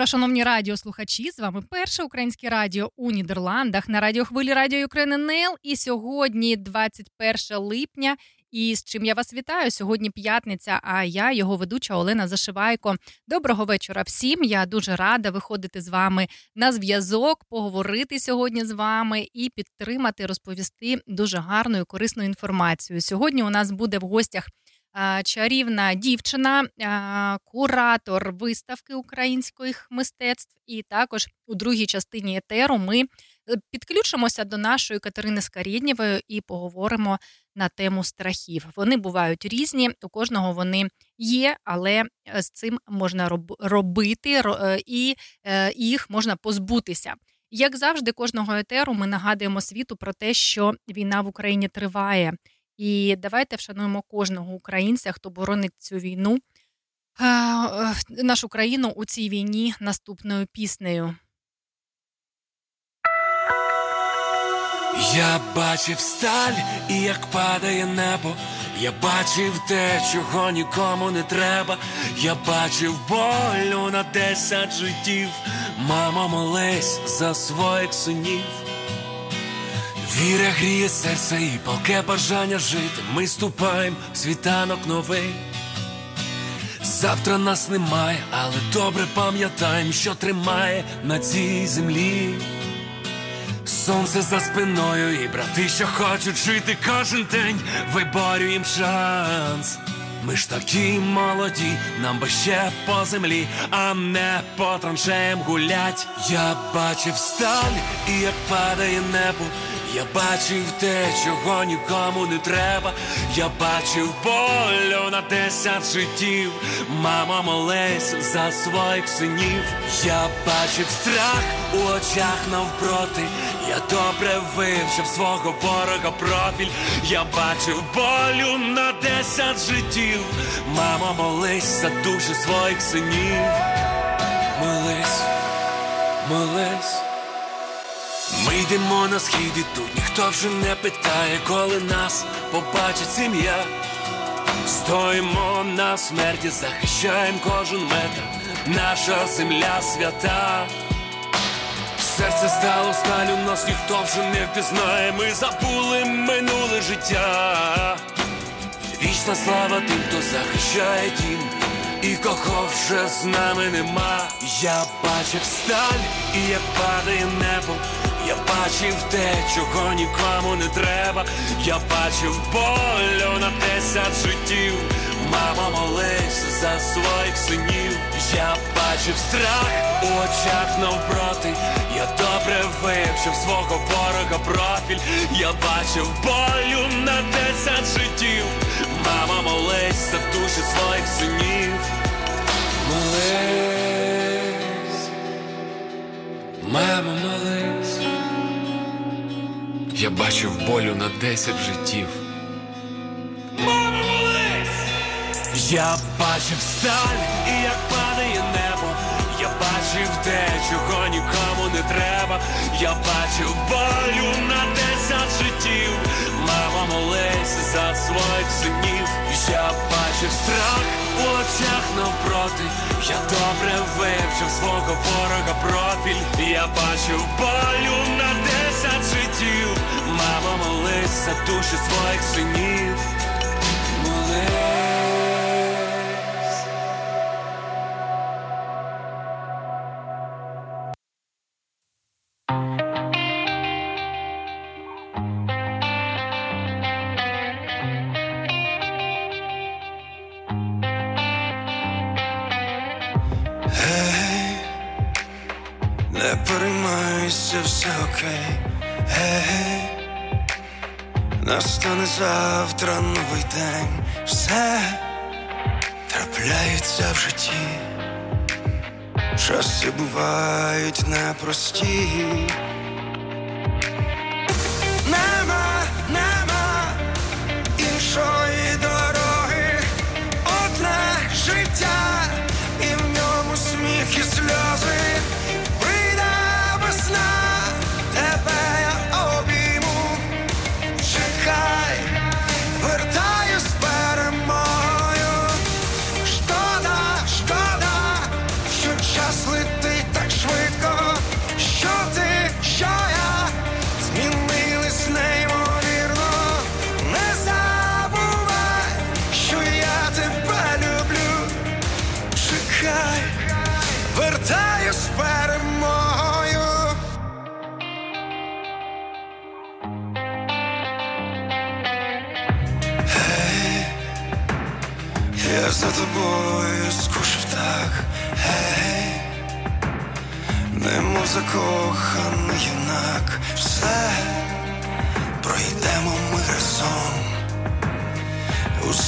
Вечора, шановні радіослухачі. З вами перше українське радіо у Нідерландах на радіохвилі Радіо України НЕЛ. І сьогодні, 21 липня. І з чим я вас вітаю? Сьогодні п'ятниця. А я, його ведуча Олена Зашивайко. Доброго вечора всім. Я дуже рада виходити з вами на зв'язок, поговорити сьогодні з вами і підтримати, розповісти дуже гарну і корисну інформацію. Сьогодні у нас буде в гостях чарівна дівчина, куратор виставки українських мистецтв. І також у другій частині етеру ми е, підключимося до нашої Катерини Скарєднєвої і поговоримо на тему страхів. Вони бувають різні, у кожного вони є, але е, з цим можна робити е, і їх можна позбутися. Як завжди, кожного етеру ми нагадуємо світу про те, що війна в Україні триває. І давайте вшануємо кожного українця, хто боронить цю війну, нашу країну у цій війні наступною піснею. Я бачив сталь, і як падає небо. Я бачив те, чого нікому не треба. Я бачив болю на десять життів. Мама молись за своїх синів. Віра гріє серце і палке бажання жити. Ми ступаємо в світанок новий. Завтра нас немає, але добре пам'ятаємо, що тримає на цій землі. Сонце за спиною, і брати, що хочуть жити кожен день, виборюєм шанс. Ми ж такі молоді, нам би ще по землі, а не по траншеям гулять. Я бачив сталь, і як падає небо. Я бачив те, чого нікому не треба. Я бачив болю на десять життів. Мама молись за своїх синів. Я бачив страх у очах навпроти. Я добре вивчив свого ворога профіль. Я бачив болю на десять життів. Мама молись за душі своїх синів. Молись, молись. Ми йдемо на схід і тут ніхто вже не питає, коли нас побачить сім'я. Стоїмо на смерті, захищаємо кожен метр, наша земля свята. Серце стало сталю, нас ніхто вже не впізнає, ми забули минуле життя. Вічна слава тим, хто захищає дім, і кого вже з нами нема. Я бачив сталь, і як падає небо. Я бачив те, чого нікому не треба. Я бачив болю на десять життів. Мама молись за своїх синів. Я бачив страх у очах навпроти. Я добре вивчив свого ворога профіль. Я бачив болю на десять життів. Мама молись за душі своїх синів. Молись, мама молись. Я бачив болю на десять життів. Мама, молись! Я бачив сталь, і як падає небо. Я бачив те, чого нікому не треба. Я бачив болю на десять життів. Мама молись за своїх синів. Я бачив страх у очах навпроти. Я добре вивчив свого ворога профіль. Я бачив болю на десять життів. Мама молись за душі своїх синів. Молись. Не переймайся, все окей, гей, настане завтра новий день, все трапляється в житті, часи бувають непрості.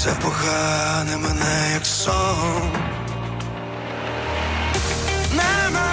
Усе погане мене як сон. Нема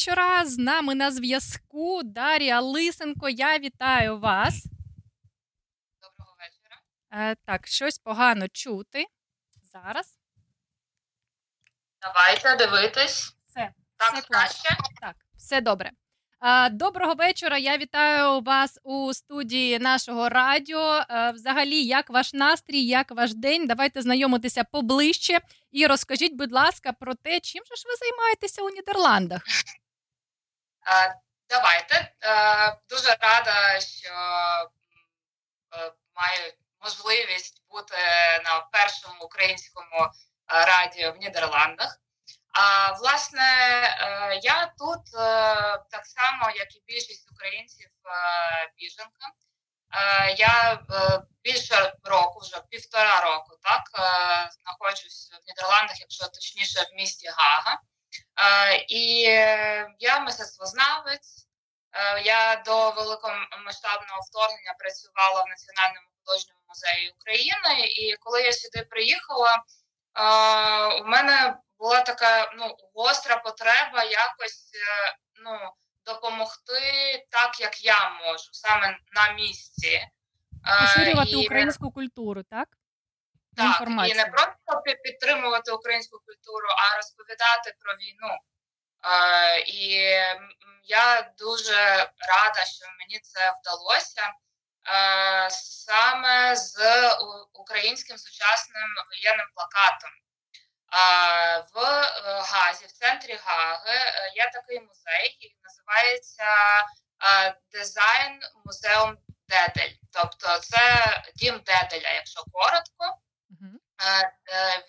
вечора. З нами на зв'язку Дар'я Лисенко. Я вітаю вас. Доброго вечора. Е, так, щось погано чути. Зараз. Давайте дивитись. Все, Так все краще. Так, все добре. Е, Доброго вечора. Я вітаю вас у студії нашого радіо. Е, Взагалі, як ваш настрій, як ваш день? Давайте знайомитися поближче і розкажіть, будь ласка, про те, чим же ж ви займаєтеся у Нідерландах? Е, Давайте. Е, Дуже рада, що е, маю можливість бути на першому українському радіо в Нідерландах. А власне, я тут так само, як і більшість українців, біженка. Я більше року, вже півтора року, так знаходжусь в Нідерландах, якщо точніше в місті Гага. Е, я мистецтвознавець. Я до великомасштабного вторгнення працювала в Національному художньому музеї України, і коли я сюди приїхала, у мене була така ну гостра потреба якось ну допомогти так, як я можу, саме на місці. Поширювати і... українську культуру, так? Так, Інформацію. і не просто підтримувати українську культуру, а розповідати про війну. Е, І я дуже рада, що мені це вдалося е, саме з українським сучасним воєнним плакатом. В е, Газі, в центрі Гаги, е, є такий музей, який називається Дизайн Музеум Дедель. Тобто це дім Деделя, якщо коротко. Е,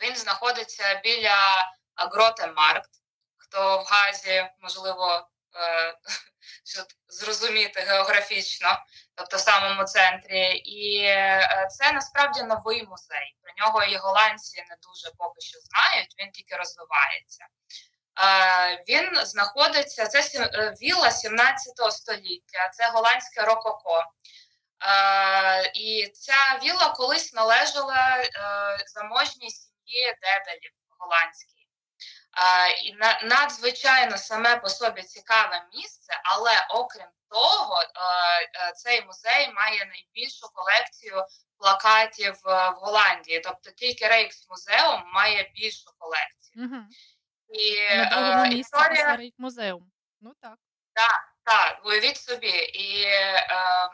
він знаходиться біля Гротенмаркт. Хто в Газі, можливо, зрозуміти географічно, тобто в самому центрі, і е, це насправді новий музей. Про нього і голландці не дуже поки що знають. Він тільки розвивається. Е, він знаходиться це е, віла 17 століття, це голландське рококо. І ця віла колись належала заможній сім'ї Деделів голландській. І надзвичайно саме по собі цікаве місце, але окрім того, цей музей має найбільшу колекцію плакатів в Голландії. Тобто тільки Рейкс музеум має більшу колекцію. Угу. І На місці історія... музеум. Ну так. Так, так, уявіть собі. І е, е, е,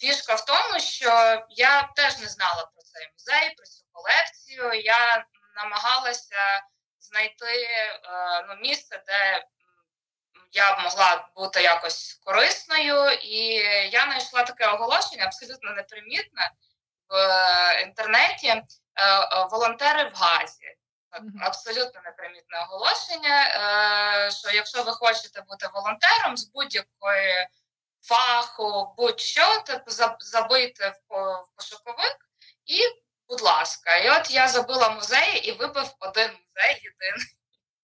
фішка в тому, що я теж не знала про цей музей, про цю колекцію. Я намагалася знайти е, ну, місце, де я б могла бути якось корисною, і я знайшла таке оголошення, абсолютно непримітне в е, інтернеті. Е, волонтери в Газі. Абсолютно непримітне оголошення. Що якщо ви хочете бути волонтером з будь-якої фаху, будь-що, то забийте в пошуковик і будь ласка. І от я забила музей і вибив один музей єдиний.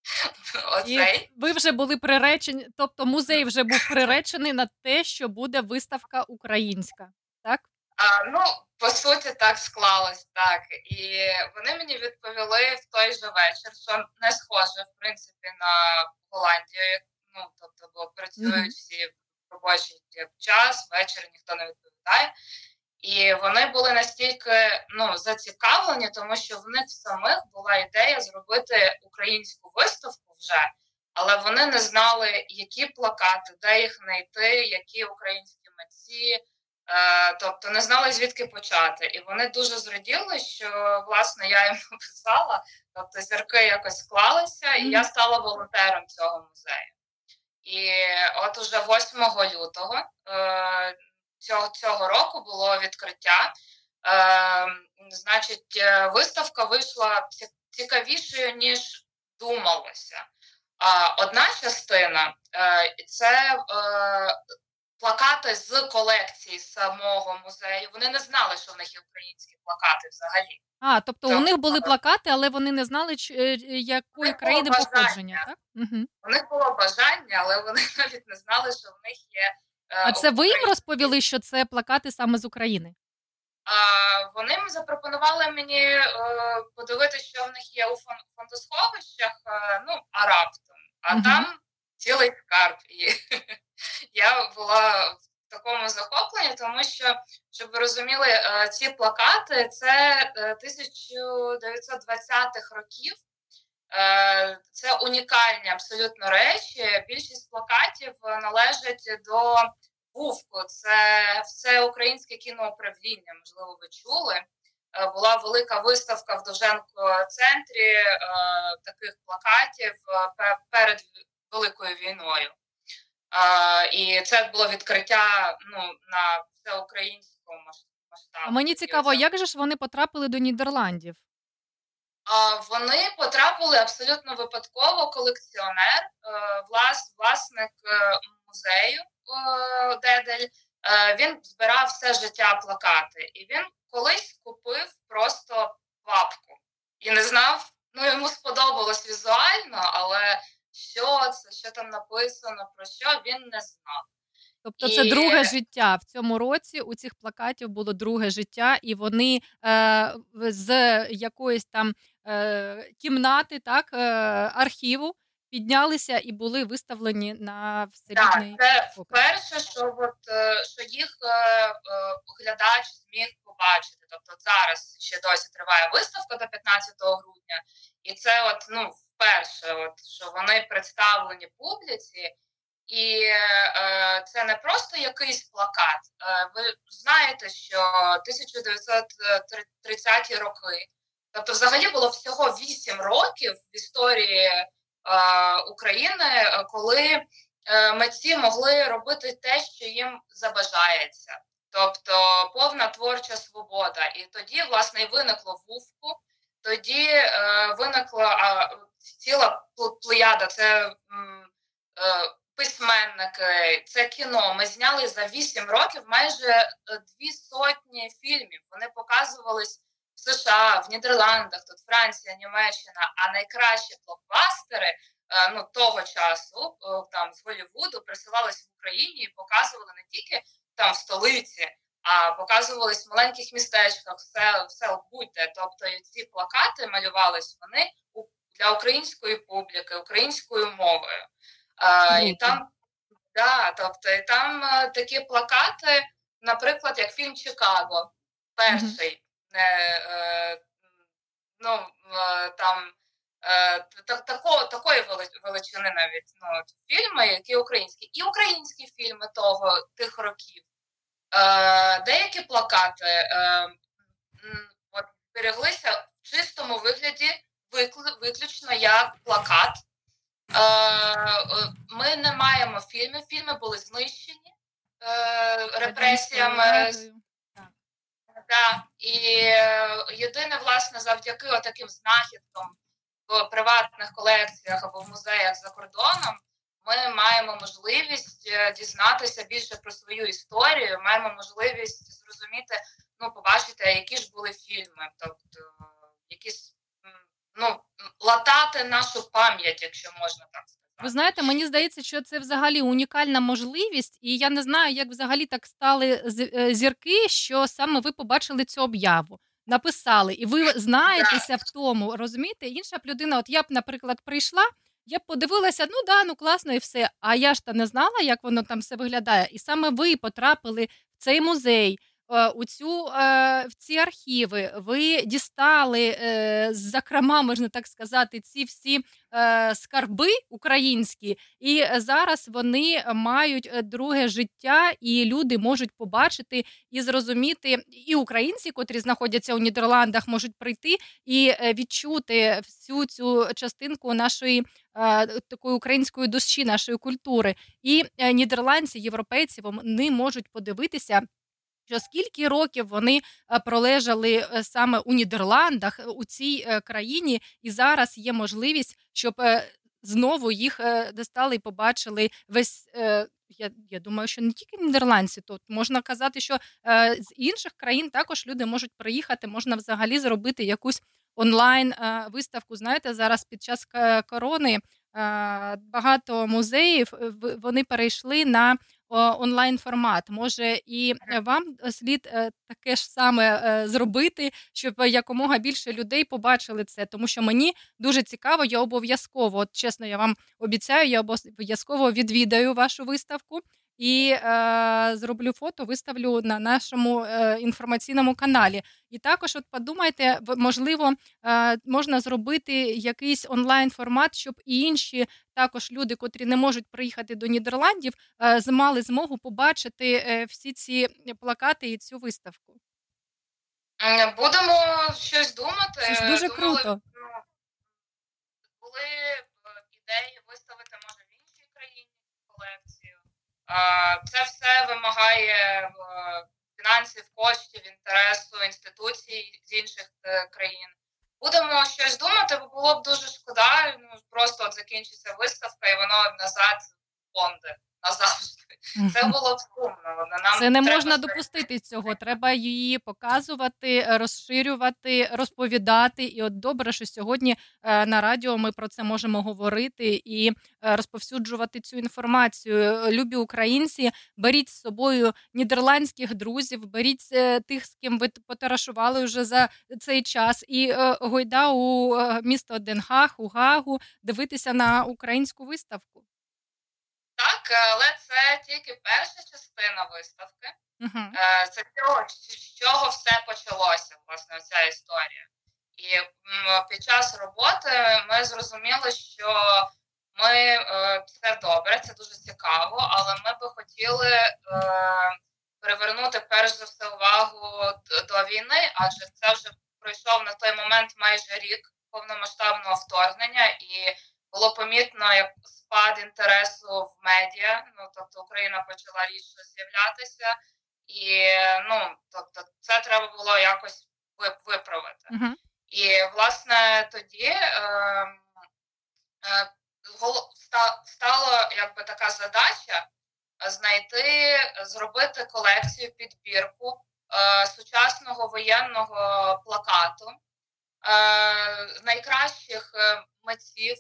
Оцей. І ви вже були приречені, тобто музей вже був приречений на те, що буде виставка українська, так? А, Ну, по суті, так склалось, так. І вони мені відповіли в той же вечір, що не схоже, в принципі, на Голландію. Ну, тобто, бо працюють всі в робочий час, ввечері ніхто не відповідає. І вони були настільки ну зацікавлені, тому що в них самих була ідея зробити українську виставку вже, але вони не знали, які плакати, де їх знайти, які українські митці, е, тобто не знали звідки почати. І вони дуже зраділи, що власне я їм написала, тобто зірки якось склалися, і я стала волонтером цього музею. І от уже 8 лютого. Е, цього цього року було відкриття. Е, Значить, е, виставка вийшла цікавішою, ніж думалося. Одна частина це плакати з колекції самого музею. Вони не знали, що в них є українські плакати взагалі. А, тобто це, у них були плакати, але вони не знали, якої країни походження. так? Угу. У них було бажання, але вони навіть не знали, що в них є Е, а це ви їм розповіли, що це плакати саме з України? А, Вони запропонували мені е, подивитися, що в них є у фондосховищах, е, ну, а раптом, а угу. там цілий скарб. І я була в такому захопленні, тому що, щоб ви розуміли, е, ці плакати це 1920-х е, років. Е, це унікальні абсолютно речі. Більшість плакатів належать до ВУВКу, це все українське кіноуправління. Можливо, ви чули. Була велика виставка в Довженко центрі таких плакатів перед великою війною. І це було відкриття ну, на всеукраїнському масштабі. Мені цікаво, як же ж вони потрапили до Нідерландів? Вони потрапили абсолютно випадково. Колекціонер, е, влас, власник е, музею е, Дедель. Він збирав все життя плакати, і він колись купив просто папку і не знав. Ну йому сподобалось візуально, але що це, що там написано, про що він не знав. Тобто це друге життя в цьому році. У цих плакатів було друге життя, і вони е, з якоїсь там е, кімнати, так е, архіву піднялися і були виставлені на всерідний Так, Це вперше, що от е, що їх е, е, глядач зміг побачити. Тобто зараз ще досі триває виставка до 15 грудня, і це от ну вперше, от що вони представлені публіці. І е, це не просто якийсь плакат. Е, ви знаєте, що 1930-ті роки, тобто, взагалі було всього 8 років в історії е, України, коли е, митці могли робити те, що їм забажається, тобто повна творча свобода. І тоді, власне, і виникло вувку, тоді е, виникла ціла плеяда. це. Е, письменники, це кіно. Ми зняли за вісім років майже е, дві сотні фільмів. Вони показувались в США, в Нідерландах, тут Франція, Німеччина. А найкращі блокбастери е, ну того часу там з Голлівуду присилались в Україні і показували не тільки там в столиці. А показувались в маленьких містечках, все все будь-де. Тобто ці плакати малювались вони для української публіки, українською мовою. А, І там да, тобто, і там е, такі плакати, наприклад, як фільм Чикаго, перший. Е, ну, е, там е, тако, такої величини навіть ну, фільми, які українські, і українські фільми того тих років. Е, Деякі плакати е, от, береглися в чистому вигляді виключно як плакат. Е, е, ми не маємо фільмів. Фільми були знищені е, репресіями. Да. І єдине, власне, завдяки таким знахідкам в приватних колекціях або в музеях за кордоном. Ми маємо можливість дізнатися більше про свою історію. Маємо можливість зрозуміти, ну побачити, які ж були фільми, тобто якісь ну, латати нашу пам'ять, якщо можна так сказати. Ви знаєте, мені здається, що це взагалі унікальна можливість, і я не знаю, як взагалі так стали е, зірки, що саме ви побачили цю об'яву, написали, і ви знаєтеся в тому, розумієте? Інша б людина, от я б, наприклад, прийшла. Я б подивилася, ну да, ну класно і все. А я ж та не знала, як воно там все виглядає. І саме ви потрапили в цей музей, у цю е, в ці архіви. Ви дістали, е, зокрема, можна так сказати, ці всі скарби українські, і зараз вони мають друге життя, і люди можуть побачити і зрозуміти, і українці, котрі знаходяться у Нідерландах, можуть прийти і відчути всю цю частинку нашої. Такої української душі, нашої культури, і нідерландці, європейці вони можуть подивитися що скільки років вони е, пролежали е, саме у Нідерландах у цій е, країні, і зараз є можливість, щоб знову їх достали і побачили весь. Я я думаю, що не тільки нідерландці, тут можна казати, що е, з інших країн також люди можуть приїхати, можна взагалі зробити якусь онлайн е, виставку. Знаєте, зараз під час корони е, багато музеїв вони перейшли на онлайн формат. Може, і вам слід е, таке ж саме е, зробити, щоб якомога більше людей побачили це, тому що мені дуже цікаво, я обов'язково, от чесно, я вам обіцяю, я обов'язково відвідаю вашу виставку і е, зроблю фото, виставлю на нашому е, інформаційному каналі. І також, от подумайте, можливо, е, можна зробити якийсь онлайн формат, щоб і інші також люди, котрі не можуть приїхати до Нідерландів, е, мали змогу побачити е, всі ці плакати і цю виставку. Будемо щось думати. Це ж дуже Думали, круто. Ну, були ідеї виставити може в іншій країні колекції. Це все вимагає е, фінансів, коштів, інтересу інституцій з інших е, країн. Будемо щось думати, бо було б дуже шкода. Ну просто от закінчиться виставка, і воно назад фонди назавжди. Це було сумно. Нам це не можна допустити цього. Треба її показувати, розширювати, розповідати. І от добре, що сьогодні е, на радіо ми про це можемо говорити і е, розповсюджувати цю інформацію. Любі українці, беріть з собою нідерландських друзів, беріть е, тих, з ким ви потарашували вже за цей час, і гойда у місто Денгах, у Гагу, дивитися на українську виставку. Так, але це тільки перша частина виставки. Uh-huh. Це цього, з чого все почалося, власне, ця історія. І під час роботи ми зрозуміли, що ми це добре, це дуже цікаво, але ми би хотіли е, перевернути перш за все увагу до війни, адже це вже пройшов на той момент майже рік повномасштабного вторгнення, і було помітно, як спад інтересу в медіа. Ну тобто Україна почала рідше з'являтися, і ну тобто, це треба було якось виправити. Uh-huh. І власне тоді е, е, стало якби така задача знайти, зробити колекцію підбірку е, сучасного воєнного плакату. Е, найкращих е, митців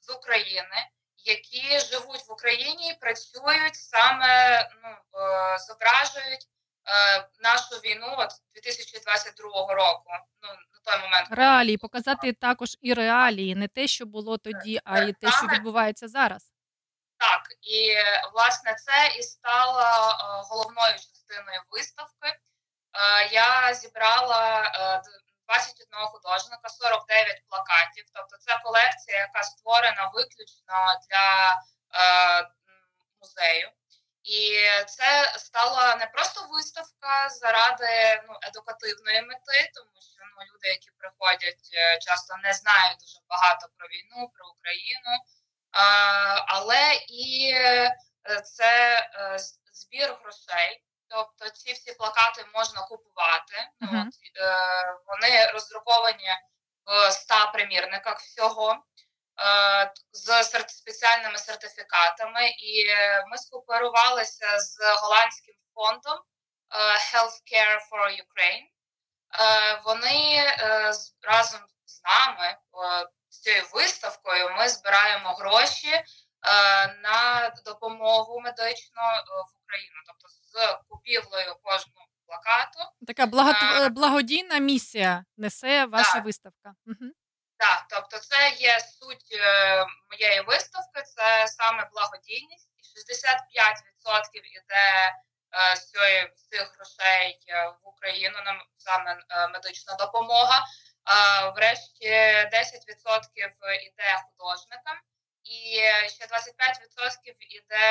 з України, які живуть в Україні і працюють саме ну е, зображують е, нашу війну от 2022 року. Ну на той момент реалії показати також і реалії, не те, що було тоді, а й те, що відбувається зараз. Так, і власне це і стало е, головною частиною виставки. Я зібрала 21 художника, 49 плакатів. Тобто це колекція, яка створена виключно для е, музею. І це стала не просто виставка заради ну, едукативної мети, тому що ну, люди, які приходять, е, часто не знають дуже багато про війну, про Україну, а, але і е, це е, збір грошей. Тобто ці всі плакати можна купувати. Uh-huh. От, е, Вони роздруковані в 100 примірниках всього е, з спеціальними сертифікатами. І ми скооперувалися з голландським фондом е, Healthcare for Ukraine. Е, Вони е, разом з нами з цією виставкою ми збираємо гроші е, на допомогу медичну в Україну. Тобто з купівлею кожного плакату. Така благо... благодійна місія несе ваша так. виставка. Угу. Так, тобто це є суть е, моєї виставки, це саме благодійність, і 65% іде е, з цих грошей е, в Україну на саме е, медична допомога. Врешті 10% іде художникам, і ще 25% іде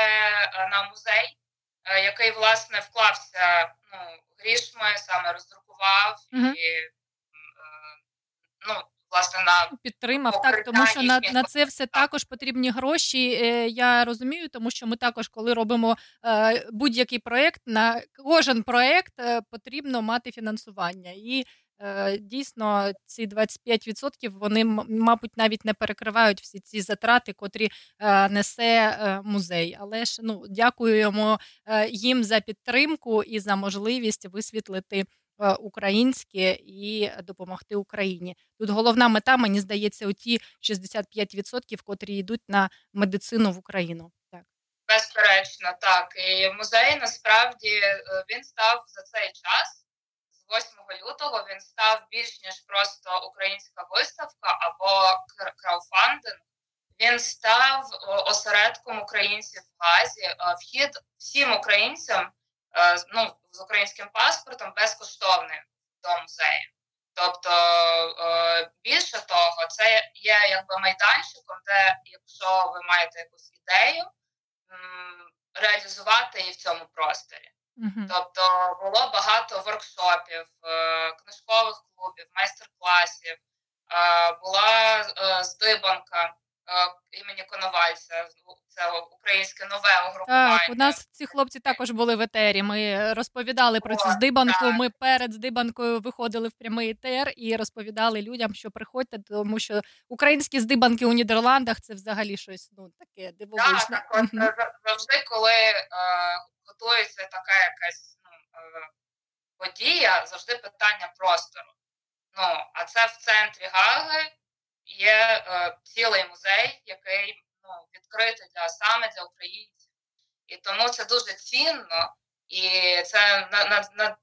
е, на музей. Е, який власне вклався ну, грішми, саме роздрукував uh і е, ну. Власне, на підтримав так, тому що на на це все також потрібні гроші. Я розумію, тому що ми також, коли робимо будь-який проект, на кожен проект потрібно мати фінансування, і дійсно, ці 25% вони, мабуть, навіть не перекривають всі ці затрати, котрі е, несе е, музей. Але ж ну дякуємо їм за підтримку і за можливість висвітлити. Українське і допомогти Україні тут головна мета, мені здається, оті 65%, котрі йдуть на медицину в Україну. Так безперечно, так і музей насправді він став за цей час 8 лютого він став більш ніж просто українська виставка або крауфандинг. Він став осередком українців в Газі. Е, вхід всім українцям е, ну, з українським паспортом безкоштовний до музею. Тобто, е, більше того, це є якби майданчиком, де якщо ви маєте якусь ідею, реалізувати її в цьому просторі. Uh-huh. Тобто було багато воркшопів, е, книжкових клубів, майстер-класів, е, була е, здибанка імені Коновальця. Це українське нове угрупування. Так, У нас ці хлопці також були в етері. Ми розповідали про цю здибанку. Так. Ми перед здибанкою виходили в прямий етер і розповідали людям, що приходьте, тому що українські здибанки у Нідерландах це взагалі щось ну таке дивовижне. Так, так от завжди, коли готується така якась ну, е, подія, завжди питання простору. Ну а це в центрі Гаги є е, цілий музей, який ну, відкритий для саме для українців. І тому це дуже цінно, і це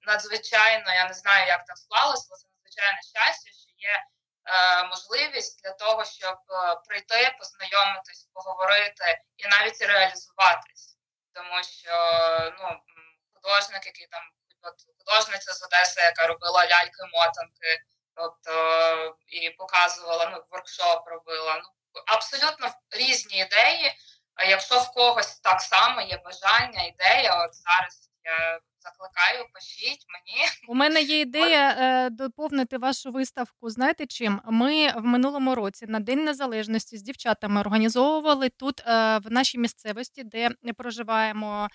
надзвичайно, я не знаю, як так склалося, але це надзвичайне щастя, що є е, можливість для того, щоб е, прийти, познайомитись, поговорити і навіть реалізуватись. Тому що ну, художник, який там от художниця з Одеси, яка робила ляльки-мотанки. Тобто і показувала, ну, воркшоп робила. Ну, Абсолютно різні ідеї. А якщо в когось так само є бажання, ідея, от зараз я закликаю, пишіть мені. У мене є ідея е, доповнити вашу виставку. Знаєте чим? Ми в минулому році на День Незалежності з дівчатами організовували тут е, в нашій місцевості, де проживаємо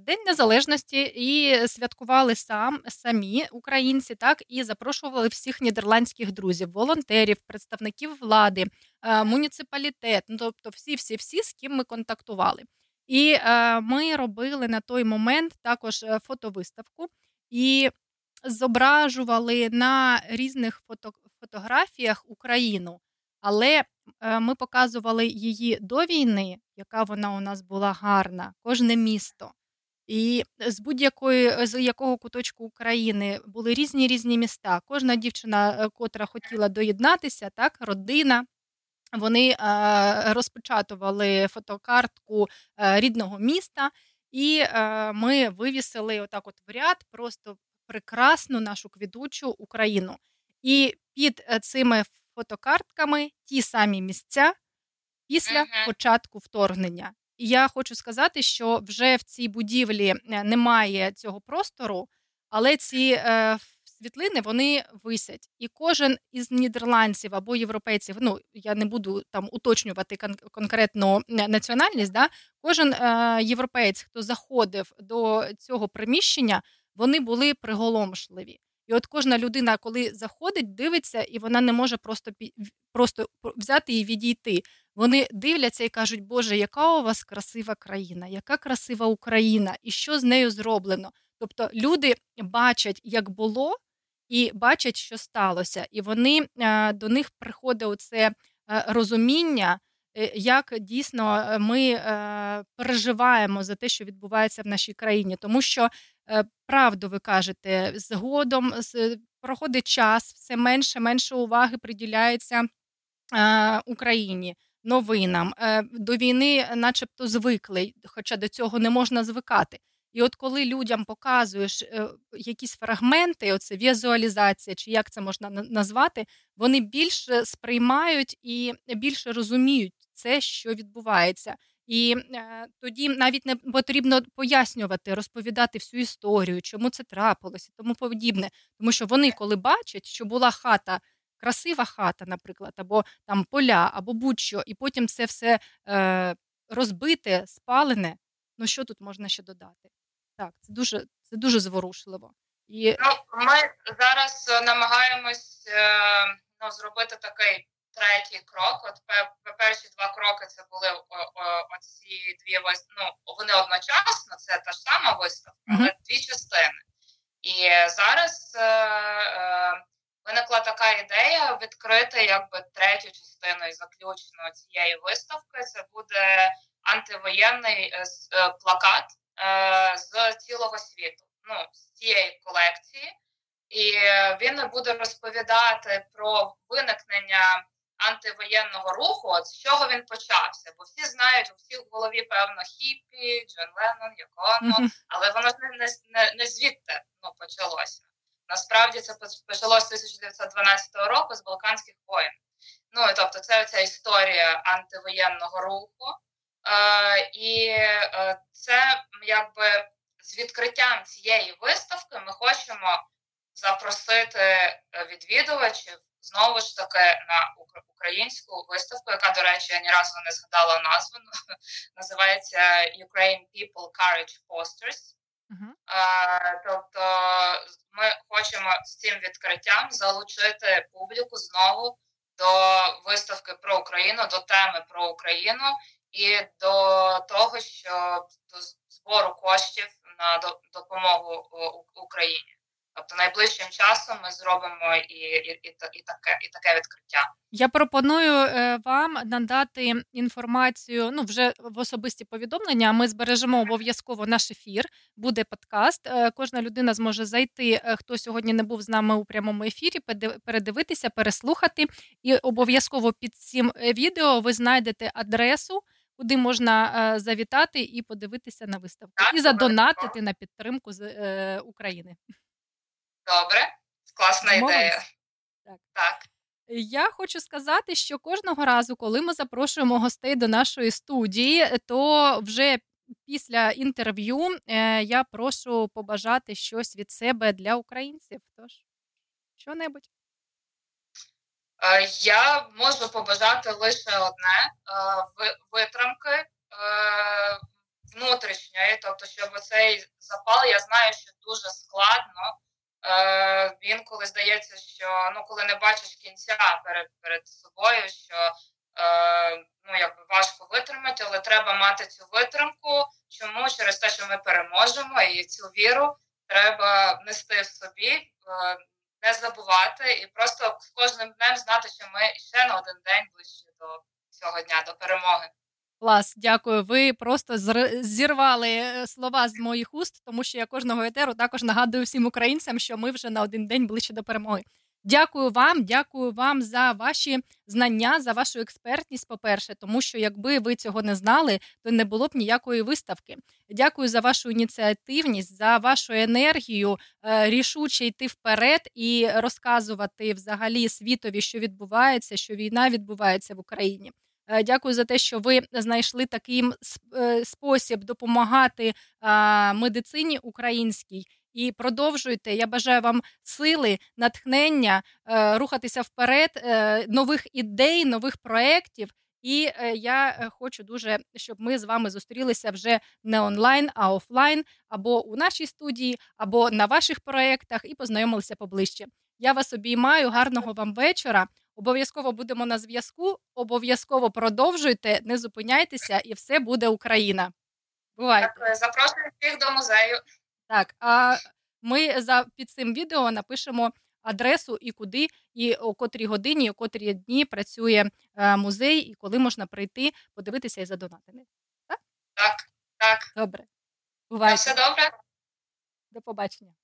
День Незалежності і святкували сам самі українці, так і запрошували всіх нідерландських друзів, волонтерів, представників влади, муніципалітет, ну тобто всі, всі, всі, з ким ми контактували. І ми робили на той момент також е, фотовиставку і зображували на різних фото, фотографіях Україну. Але е, ми показували її до війни, яка вона у нас була гарна, кожне місто. І з будь-якої з якого куточку України були різні різні міста. Кожна дівчина, е, котра хотіла доєднатися, так, родина. Вони е, розпечатували фотокартку е, рідного міста, і е, ми вивісили отак, от в ряд, просто прекрасну нашу квітучу Україну. І під цими фотокартками ті самі місця після uh-huh. початку вторгнення. І я хочу сказати, що вже в цій будівлі немає цього простору, але ці світлини вони висять. І кожен із нідерландців або європейців, ну я не буду там уточнювати кон- конкретну національність, да, кожен е, європеєць, хто заходив до цього приміщення, вони були приголомшливі. І от кожна людина, коли заходить, дивиться, і вона не може просто просто взяти і відійти. Вони дивляться і кажуть, Боже, яка у вас красива країна, яка красива Україна, і що з нею зроблено. Тобто люди бачать, як було, і бачать, що сталося, і вони е, до них приходить оце е, розуміння, е, як дійсно ми переживаємо за те, що відбувається в нашій країні, тому що правду ви кажете, згодом проходить час, все менше менше уваги приділяється Україні. Новинам до війни, начебто, звикли, хоча до цього не можна звикати. І от коли людям показуєш якісь фрагменти, оце візуалізація, чи як це можна назвати, вони більше сприймають і більше розуміють це, що відбувається. І е, тоді навіть не потрібно пояснювати, розповідати всю історію, чому це трапилося, тому подібне. Тому що вони, коли бачать, що була хата, красива хата, наприклад, або там поля, або будь-що, і потім це все е, розбите, спалене. Ну що тут можна ще додати? Так, це дуже це дуже зворушливо. І... Ну, Ми зараз е, намагаємось е, ну, зробити такий третій крок. От перші два кроки це були оці дві ну, вони одночасно, це та ж сама виставка, але дві частини. І зараз е, е, виникла така ідея відкрити якби третю частину і заключну цієї виставки. Це буде антивоєнний е, плакат з цілого світу, ну з цієї колекції. І він буде розповідати про виникнення антивоєнного руху, от з чого він почався. Бо всі знають, у всіх в голові, певно, Хіппі, Джон Леннон, Яконо, але воно не, не, не звідти ну, почалося. Насправді це почалося 1912 року з Балканських воєн. Ну тобто, це ця історія антивоєнного руху. Е, І е, це якби з відкриттям цієї виставки ми хочемо запросити відвідувачів знову ж таки на українську виставку, яка, до речі, я ні разу не згадала назву. Називається Ukraine People Courage Posters. Uh-huh. Тобто ми хочемо з цим відкриттям залучити публіку знову до виставки про Україну, до теми про Україну і до того, що до збору коштів на допомогу Україні. Тобто найближчим часом ми зробимо і і, і, і таке і таке відкриття. Я пропоную е, вам надати інформацію. Ну вже в особисті повідомлення. Ми збережемо обов'язково наш ефір. Буде подкаст. Е, кожна людина зможе зайти. Е, хто сьогодні не був з нами у прямому ефірі, передивитися, переслухати. І обов'язково під цим відео ви знайдете адресу. Куди можна завітати і подивитися на виставку, і задонатити на підтримку з е, України. Добре, класна ідея. Так. так. Я хочу сказати, що кожного разу, коли ми запрошуємо гостей до нашої студії, то вже після інтерв'ю е, я прошу побажати щось від себе для українців. Тож, що-небудь. Е, я можу побажати лише одне е, витримки внутрішньої, тобто, щоб цей запал, я знаю, що дуже складно. Е, інколи здається, що ну коли не бачиш кінця перед перед собою, що е, ну якби важко витримати, але треба мати цю витримку. Чому через те, що ми переможемо, і цю віру треба нести в собі, е, не забувати і просто з кожним днем знати, що ми ще на один день ближче до цього дня, до перемоги. Клас, дякую. Ви просто зірвали е, слова з моїх уст, тому що я кожного етеру також нагадую всім українцям, що ми вже на один день ближче до перемоги. Дякую вам, дякую вам за ваші знання, за вашу експертність. По перше, тому що якби ви цього не знали, то не було б ніякої виставки. Дякую за вашу ініціативність, за вашу енергію, е, рішуче йти вперед і розказувати взагалі світові, що відбувається, що війна відбувається в Україні. Е, дякую за те, що ви знайшли такий е, спосіб допомагати медицині українській. І продовжуйте. Я бажаю вам сили, натхнення, рухатися вперед, нових ідей, нових проєктів. І я хочу дуже, щоб ми з вами зустрілися вже не онлайн, а офлайн, або у нашій студії, або на ваших проєктах, і познайомилися поближче. Я вас обіймаю, гарного вам вечора. Обов'язково будемо на зв'язку. Обов'язково продовжуйте, не зупиняйтеся, і все буде Україна. Бувайте. Дякую. Запрошую всіх до музею. Так, а ми за під цим відео напишемо адресу і куди, і о котрій годині, о котрій дні працює е, музей, і коли можна прийти, подивитися і задонатити. Так? Так, так. Добре. Бувайте. Все добре. До побачення.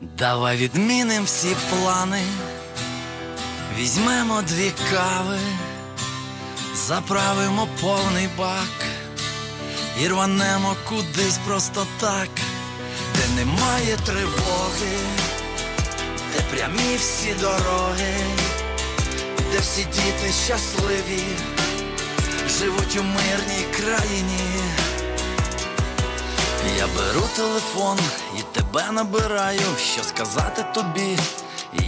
Давай відміним всі плани, візьмемо дві кави, заправимо повний бак. І рванемо кудись просто так, де немає тривоги, де прямі всі дороги, де всі діти щасливі, живуть у мирній країні. Я беру телефон тебе набираю, що сказати тобі.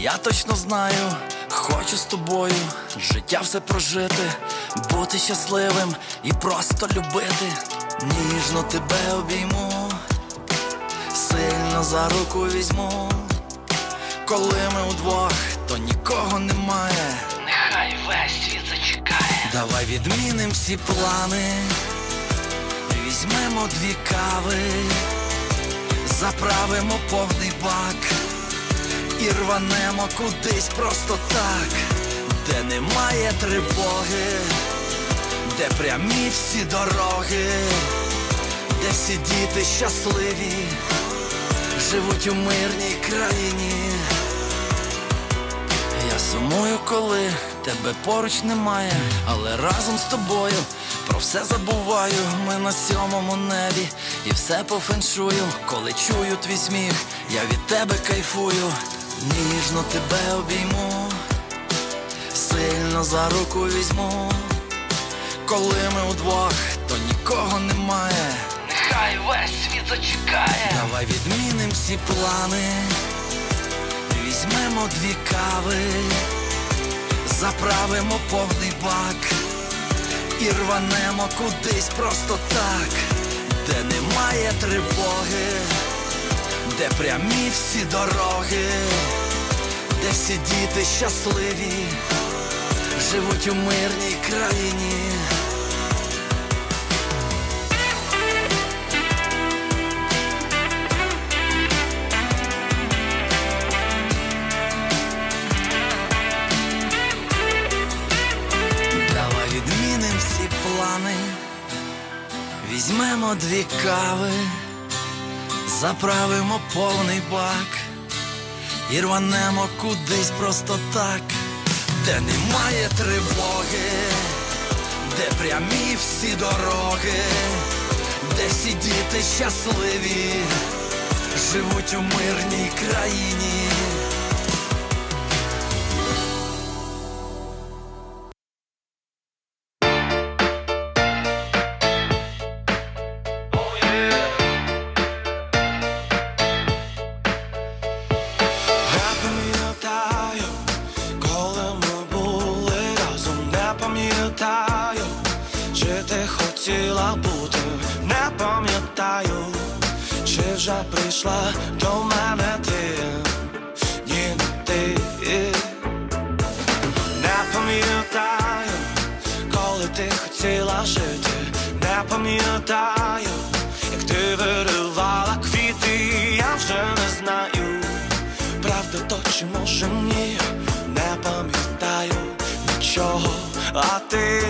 Я точно знаю, хочу з тобою життя все прожити, бути щасливим і просто любити. Ніжно тебе обійму, сильно за руку візьму. Коли ми удвох, то нікого немає. Нехай весь світ зачекає. Давай відміним всі плани. Візьмемо дві кави, заправимо повний бак і рванемо кудись просто так, де немає тривоги, де прямі всі дороги, де всі діти щасливі, живуть у мирній країні. Я сумую, коли тебе поруч немає, але разом з тобою про все забуваю. Ми на сьомому небі і все по феншую. Коли чую твій сміх, я від тебе кайфую, ніжно тебе обійму, сильно за руку візьму. Коли ми удвох, то нікого немає. Нехай весь світ зачекає. Давай відміним всі плани. Візьмемо дві кави, заправимо повний бак і рванемо кудись просто так, де немає тривоги, де прямі всі дороги, де всі діти щасливі, живуть у мирній країні. Візьмемо дві кави, заправимо повний бак і рванемо кудись просто так, де немає тривоги, де прямі всі дороги, де всі діти щасливі, живуть у мирній країні. Вже до мене ти, ні, ти. Не пам'ятаю, коли ти хотіла жити, не пам'ятаю, як ти виривала квіти, я вже не знаю. Правда, то чи може ні, не пам'ятаю нічого, а ти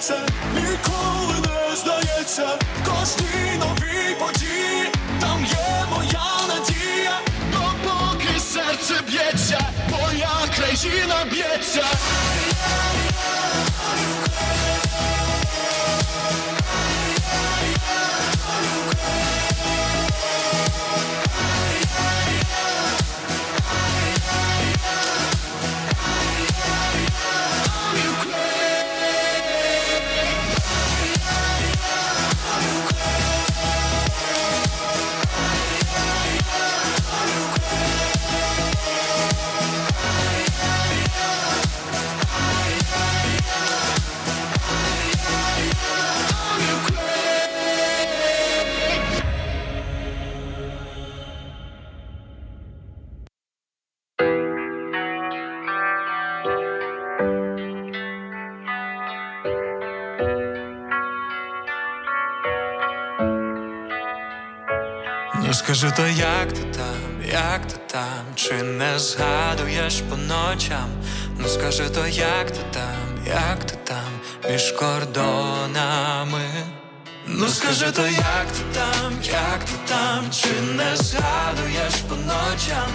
серце ніколи не здається, кожній новій події, там є моя надія, допоки серце б'ється, моя країна б'ється. Там, чи не згадуєш по ночам? Ну скажи то, як ти там, як ти там, між кордонами? Ну скажи то, як ти там, як ти там, чи не згадуєш по ночам?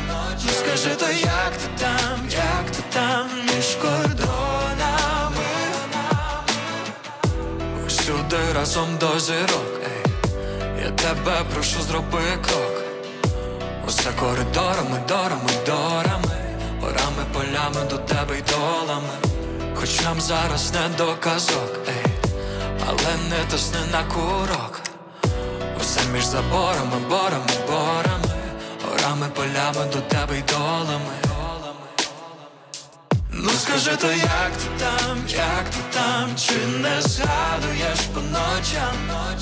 Ну скажи то, як ти там, як ти там, між кордонами? Всюди разом до зірок, ей. Я тебе прошу, зроби крок. Усе коридорами, дорами, дорами, горами, полями до тебе й долами. Хоч нам зараз не до казок, ей, але не тисни на курок. Усе між заборами, борами, борами, горами, полями до тебе й долами. Ну скажи то, як ти там, як ти там, чи не згадуєш по ночам?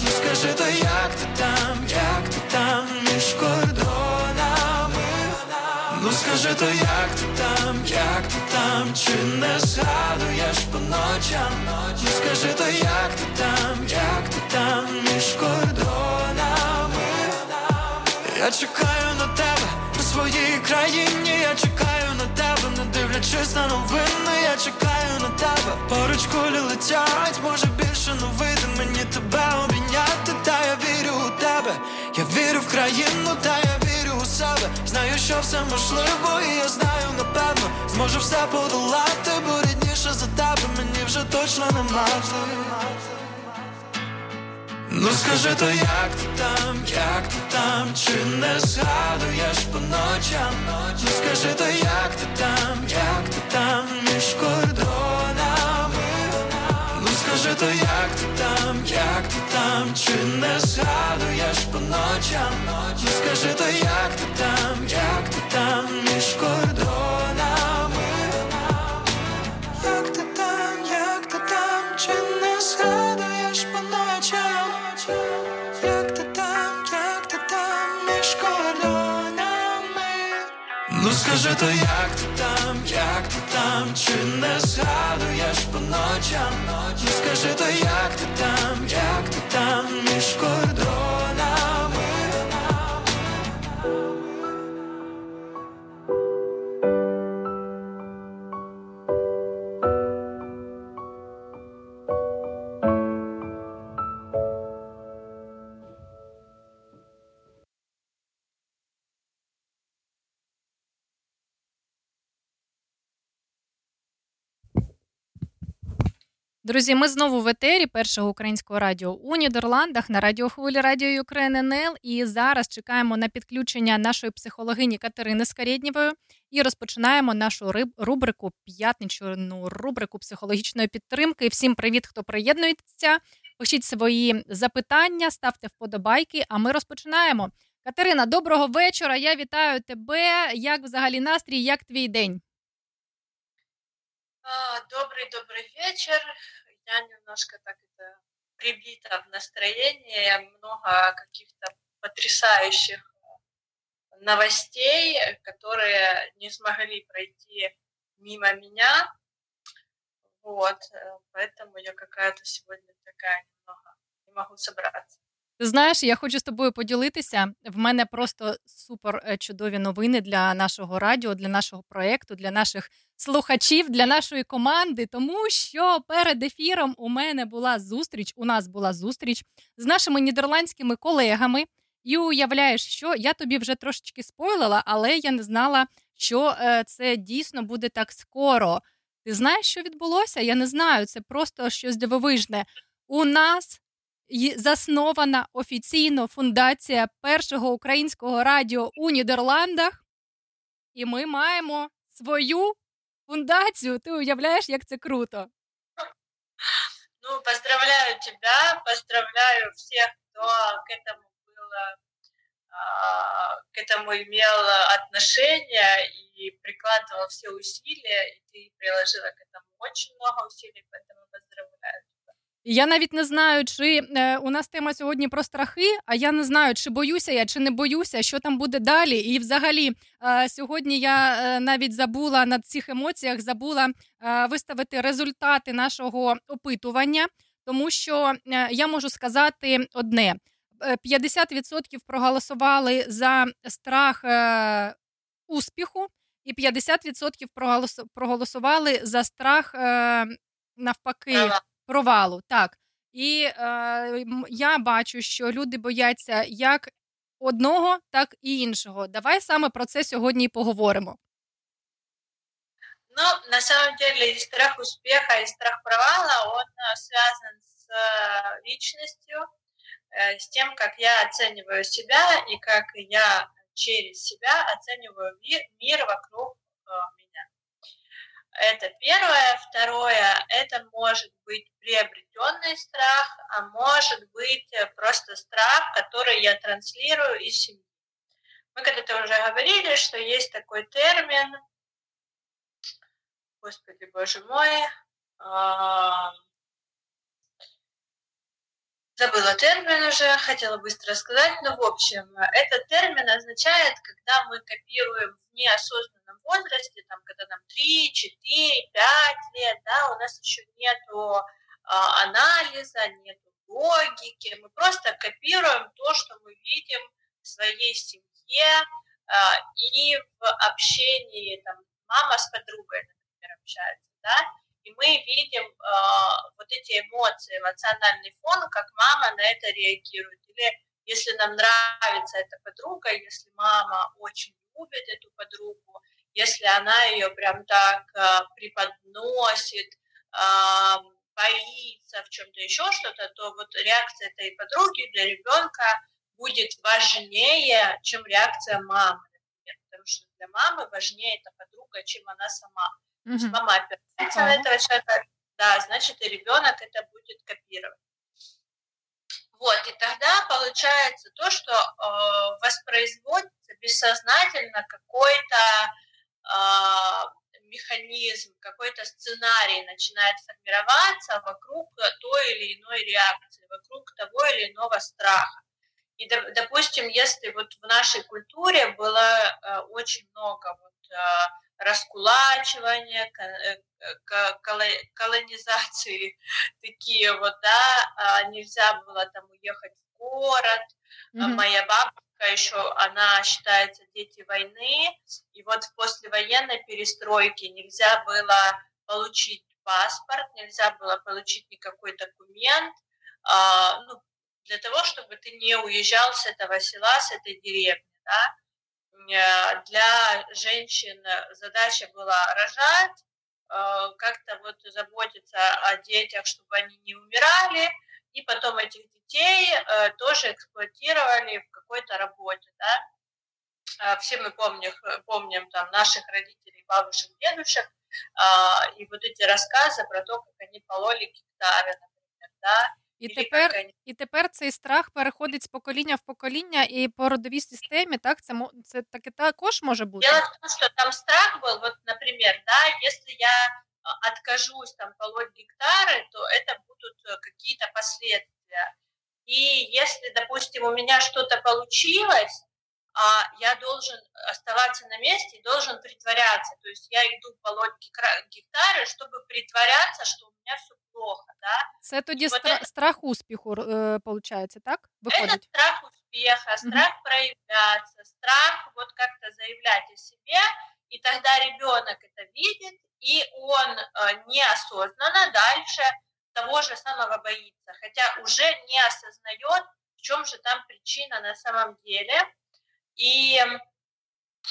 Ну скажи то, як ти там, як ти там, між кордонами? Скажи то, як ти там, як ти там, чи не згадуєш по ночам? Ну скажи то, як ти там, як ти там, між кордонами? Я чекаю на тебе у своїй країні, я чекаю на тебе, дивлячись на новини, я чекаю на тебе. Поруч кулі летять, може більше вийде мені тебе обійняти, та я вірю у тебе, я вірю в країну, та я вірю у себе. Знаю, що все можливо, і я знаю, напевно, зможу все подолати, бо рідніше за тебе мені вже точно нема. Ну скажи то, як ти там, як ти там, чи не згадуєш по ночам? Ну скажи то, як ти там, як ти там, між кордонами? Ну скажи то, як ти там, як ти там, чи не згадуєш по ночам? Ну скажи то, як ти там, як ти там, між кордонами? Скажи то, як ти там, як ти там, чи не згадуєш по ночам? Ну скажи то, як ти там, як ти там, між кордонами? Друзі, ми знову в етері першого українського радіо у Нідерландах на радіохвилі Радіо Україн НЛ. І зараз чекаємо на підключення нашої психологині Катерини Скарєднєвої і розпочинаємо нашу рубрику п'ятничну рубрику психологічної підтримки. Всім привіт, хто приєднується. Пишіть свої запитання, ставте вподобайки. А ми розпочинаємо. Катерина, доброго вечора. Я вітаю тебе. Як взагалі настрій? Як твій день? Добрый добрый вечер. Я немножко так это прибита в настроении. Много каких-то потрясающих новостей, которые не смогли пройти мимо меня. Вот, поэтому я какая-то сегодня такая немного не могу собраться. Ти знаєш, я хочу з тобою поділитися. В мене просто супер е, чудові новини для нашого радіо, для нашого проєкту, для наших слухачів, для нашої команди. Тому що перед ефіром у мене була зустріч. У нас була зустріч з нашими нідерландськими колегами. І уявляєш, що я тобі вже трошечки спойлила, але я не знала, що е, це дійсно буде так скоро. Ти знаєш, що відбулося? Я не знаю. Це просто щось дивовижне. У нас заснована офіційно фундація першого українського радіо у Нідерландах, і ми маємо свою фундацію. Ти уявляєш, як це круто? Ну, поздравляю тебя, поздравляю всех, кто к этому был, к этому имел отношение и прикладывал все усилия, и ты приложила к этому очень много усилий, поэтому поздравляю. Я навіть не знаю, чи е, у нас тема сьогодні про страхи, а я не знаю, чи боюся я, чи не боюся, що там буде далі. І взагалі, е, сьогодні я е, навіть забула на цих емоціях, забула е, виставити результати нашого опитування, тому що е, я можу сказати одне: 50% е, проголосували за страх успіху, і 50% проголосували за страх навпаки провалу. Так. І е, я бачу, що люди бояться як одного, так і іншого. Давай саме про це сьогодні і поговоримо. Ну, на самом деле, и страх успеха, и страх провала, он э, связан с э, личностью, э, с тем, как я оцениваю себя и как я через себя оцениваю мир, мир вокруг меня. Это первое. Второе, это может быть приобретенный страх, а может быть э, просто страх, который я транслирую из семьи. Мы когда-то уже говорили, что есть такой термин, господи боже мой, забыла термин уже, хотела быстро сказать, но в общем, этот термин означает, когда мы копируем в неосознанном возрасте, там, когда нам 3, 4, 5 лет, да, у нас еще нету а, анализа, нету логики, мы просто копируем то, что мы видим в своей семье а, и в общении, там, мама с подругой, например, общается, да, и мы видим э, вот эти эмоции, эмоциональный фон, как мама на это реагирует. Или если нам нравится эта подруга, если мама очень любит эту подругу, если она ее прям так э, преподносит, боится в чем-то еще что-то, то вот реакция этой подруги для ребенка будет важнее, чем реакция мамы, например, потому что для мамы важнее эта подруга, чем она сама. Угу. Мама опирается uh-huh. на этого человека, да, значит и ребенок это будет копировать. Вот, и тогда получается то, что э, воспроизводится бессознательно какой-то механизм, какой-то сценарий начинает формироваться вокруг той или иной реакции, вокруг того или иного страха. И, допустим, если вот в нашей культуре было э, очень много вот, э, раскулачивания, э, колонизации такие вот, да, а, нельзя было там уехать в город. Mm-hmm. Моя бабушка еще, она считается дети войны, и вот после военной перестройки нельзя было получить паспорт, нельзя было получить никакой документ, а, ну, для того, чтобы ты не уезжал с этого села, с этой деревни, да, Э, для женщин задача была рожать, э, как-то вот заботиться о детях, чтобы они не умирали, и потом этих детей э, тоже эксплуатировали в какой-то работе, да. Все мы помним, помним там наших родителей, бабушек, дедушек, и вот эти рассказы про то, как они пололи гектары, например, да, І тепер і тепер цей страх переходить з покоління в покоління, і по родовій системі, так, це це таке також може бути. Дело в том, что там страх был, вот, например, да, если я откажусь там полоть гектары, то это будут э, какие-то последствия. И если, допустим, у меня что-то получилось, а я должен оставаться на месте и должен притворяться. То есть я иду полоть гектары, чтобы притворяться, что у меня все плохо, да. Це тоді вот стра- это... страх успіху, э, получается, так? Выходит? Это страх успеха, страх mm-hmm. проявляться, страх вот как-то заявлять о себе, и тогда ребенок это видит, и он э, неосознанно дальше того же самого боится, хотя уже не осознает, в чем же там причина на самом деле. И э,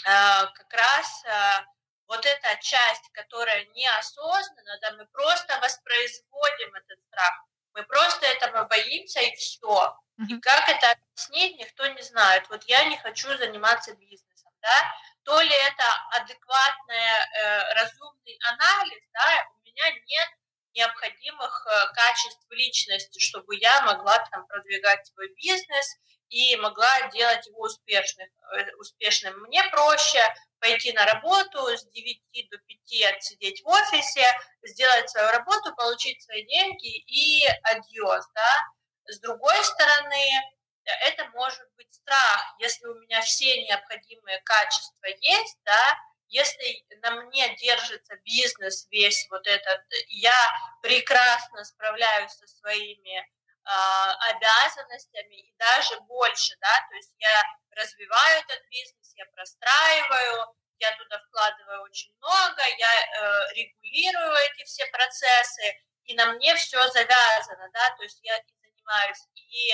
как раз э, вот эта часть, которая неосознанна, да, мы просто воспроизводим этот страх, мы просто этого боимся и все. И как это объяснить, никто не знает. Вот я не хочу заниматься бизнесом, да, то ли это адекватный, э, разумный анализ, да, у меня нет необходимых э, качеств личности, чтобы я могла там продвигать свой бизнес и могла делать его успешным. Э, успешным. Мне проще пойти на работу с 9 до 5 отсидеть в офисе, сделать свою работу, получить свои деньги и адьос, да. С другой стороны, это может быть страх, если у меня все необходимые качества есть, да, если на мне держится бизнес весь вот этот, я прекрасно справляюсь со своими э, обязанностями и даже больше, да, то есть я развиваю этот бизнес, я простраиваю, я туда вкладываю очень много, я э, регулирую эти все процессы, и на мне все завязано, да, то есть я занимаюсь и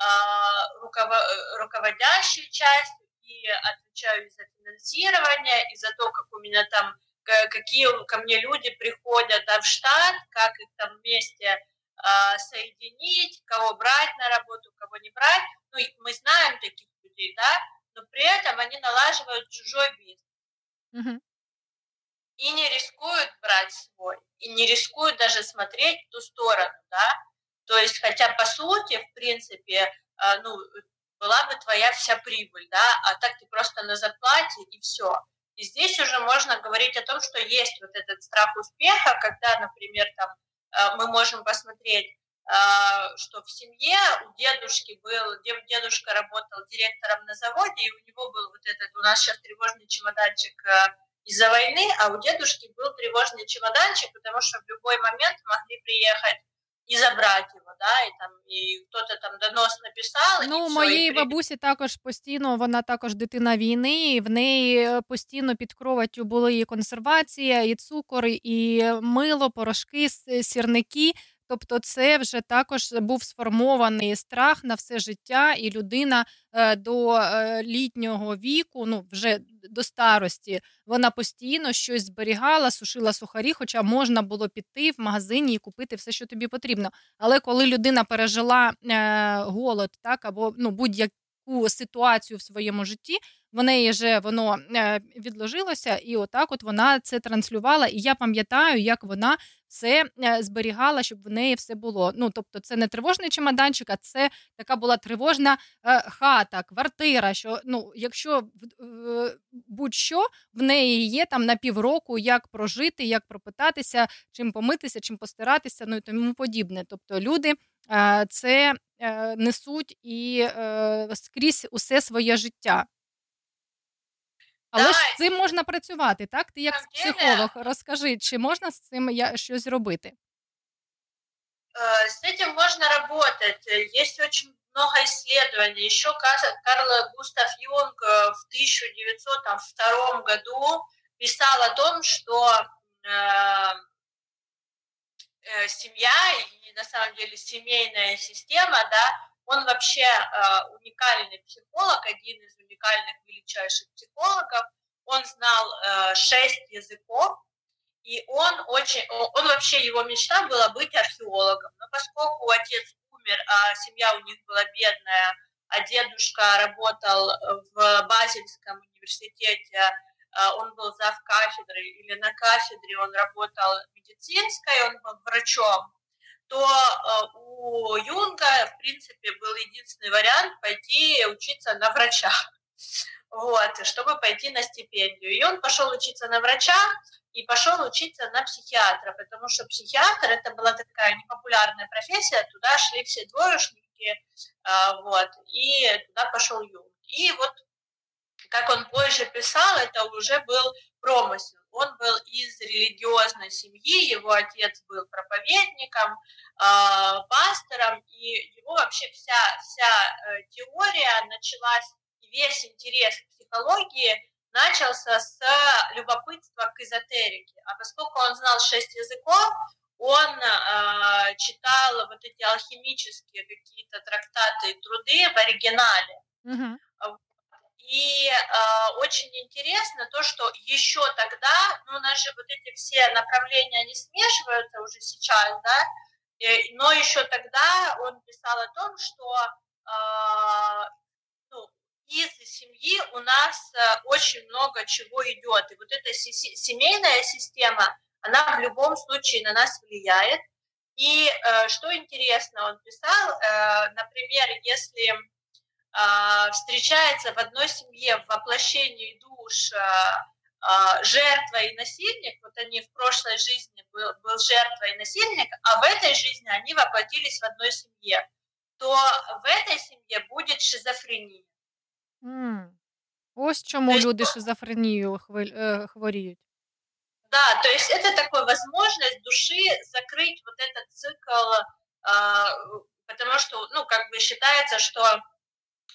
э, руководящей частью, и отвечаю за финансирование, и за то, как у меня там, какие ко мне люди приходят да, в штат, как их там вместе э, соединить, кого брать на работу, кого не брать. Ну, мы знаем таких людей, да, но при этом они налаживают чужой бизнес. Mm-hmm. И не рискуют брать свой, и не рискуют даже смотреть в ту сторону, да. То есть, хотя по сути, в принципе, э, ну, была бы твоя вся прибыль, да, а так ты просто на зарплате и все. И здесь уже можно говорить о том, что есть вот этот страх успеха, когда, например, там э, мы можем посмотреть, э, что в семье у дедушки был, дедушка работал директором на заводе, и у него был вот этот, у нас сейчас тревожный чемоданчик из-за войны, а у дедушки был тревожный чемоданчик, потому что в любой момент могли приехать і забрати його, да, і там і хтось там донос написав. Ну, і моїй і... бабусі також постійно, вона також дитина війни, і в неї е, постійно під кроваттю були і консервація, і цукор, і мило, порошки, сірники. Тобто, це вже також був сформований страх на все життя, і людина е, до е, літнього віку, ну вже до старості, вона постійно щось зберігала, сушила сухарі, хоча можна було піти в магазині і купити все, що тобі потрібно. Але коли людина пережила е, голод, так або ну будь-яку ситуацію в своєму житті, в неї вже воно відложилося, і отак, от вона це транслювала. І я пам'ятаю, як вона все е, зберігала, щоб в неї все було. Ну тобто, це не тривожний чемоданчик, а це така була тривожна е, хата, квартира. Що ну, якщо будь-що в неї є там на півроку, як прожити, як пропитатися, чим помитися, чим постиратися, ну і тому подібне. Тобто люди е, це несуть і скрізь усе своє життя. Але ж з цим можна працювати, так? Ти як психолог, розкажи, чи можна з цим я щось робити? Э, С этим можно работать. Есть очень много исследований. Еще Карл Густав Юнг э, в 1902 году писал о том, что э, э, семья и на самом деле семейная система, да, он вообще э, уникальный психолог, один из уникальных величайших психологов. Он знал э, шесть языков, и он очень, он вообще, его мечта была быть археологом. Но поскольку отец умер, а семья у них была бедная, а дедушка работал в Базельском университете, э, он был зав кафедры, или на кафедре он работал медицинской, он был врачом, то э, у Юнга, в принципе, был единственный вариант пойти учиться на врача, вот, чтобы пойти на стипендию. И он пошел учиться на врача и пошел учиться на психиатра, потому что психиатр это была такая непопулярная профессия, туда шли все двоечники, э, вот, и туда пошел Юнг. И вот как он позже писал, это уже был промысел. Он был из религиозной семьи, его отец был проповедником, а, пастором, и его вообще вся, вся э, теория началась, весь интерес к психологии начался с любопытства к эзотерике. А поскольку он знал шесть языков, он э, читал вот эти алхимические какие-то трактаты и труды в оригинале. Угу. И э, очень интересно то, что еще тогда, ну, у нас же вот эти все направления, они смешиваются уже сейчас, да, и, но еще тогда он писал о том, что э, ну, из семьи у нас э, очень много чего идет. И вот эта семейная система, она в любом случае на нас влияет. И э, что интересно, он писал, э, например, если встречается в одной семье в воплощении душ э, э, жертва и насильник, вот они в прошлой жизни был, был жертва и насильник, а в этой жизни они воплотились в одной семье, то в этой семье будет шизофрения. Mm. Ось чому есть, люди шизофренією хворіють. Да, то есть это такая возможность души закрыть вот этот цикл, э, потому что, ну, как бы считается, что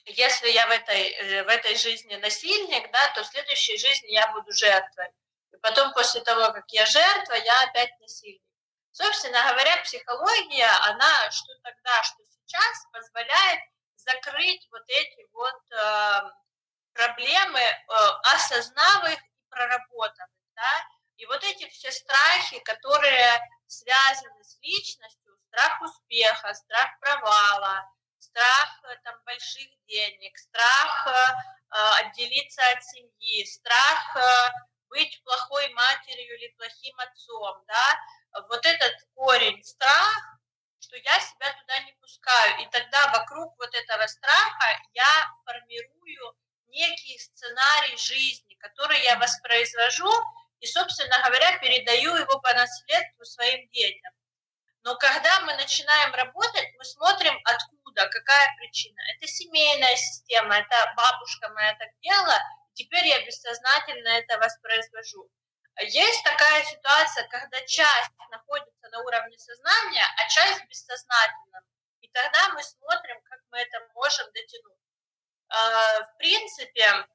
если я в этой, э, в этой жизни насильник, да, то в следующей жизни я буду жертвой. И потом после того, как я жертва, я опять насильник. Собственно говоря, психология, она что тогда, что сейчас позволяет закрыть вот эти вот э, проблемы, э, осознав их и проработав да, и вот эти все страхи, которые связаны с личностью, страх успеха, страх провала, страх э, там, больших денег, страх э, отделиться от семьи, страх э, быть плохой матерью или плохим отцом, да, вот этот корень страх, что я себя туда не пускаю, и тогда вокруг вот этого страха я формирую некий сценарий жизни, который я воспроизвожу и, собственно говоря, передаю его по наследству своим детям. Но когда мы начинаем работать, мы смотрим, откуда, какая причина. Это семейная система, это бабушка моя так делала, теперь я бессознательно это воспроизвожу. Есть такая ситуация, когда часть находится на уровне сознания, а часть бессознательно. И тогда мы смотрим, как мы это можем дотянуть. А, в принципе,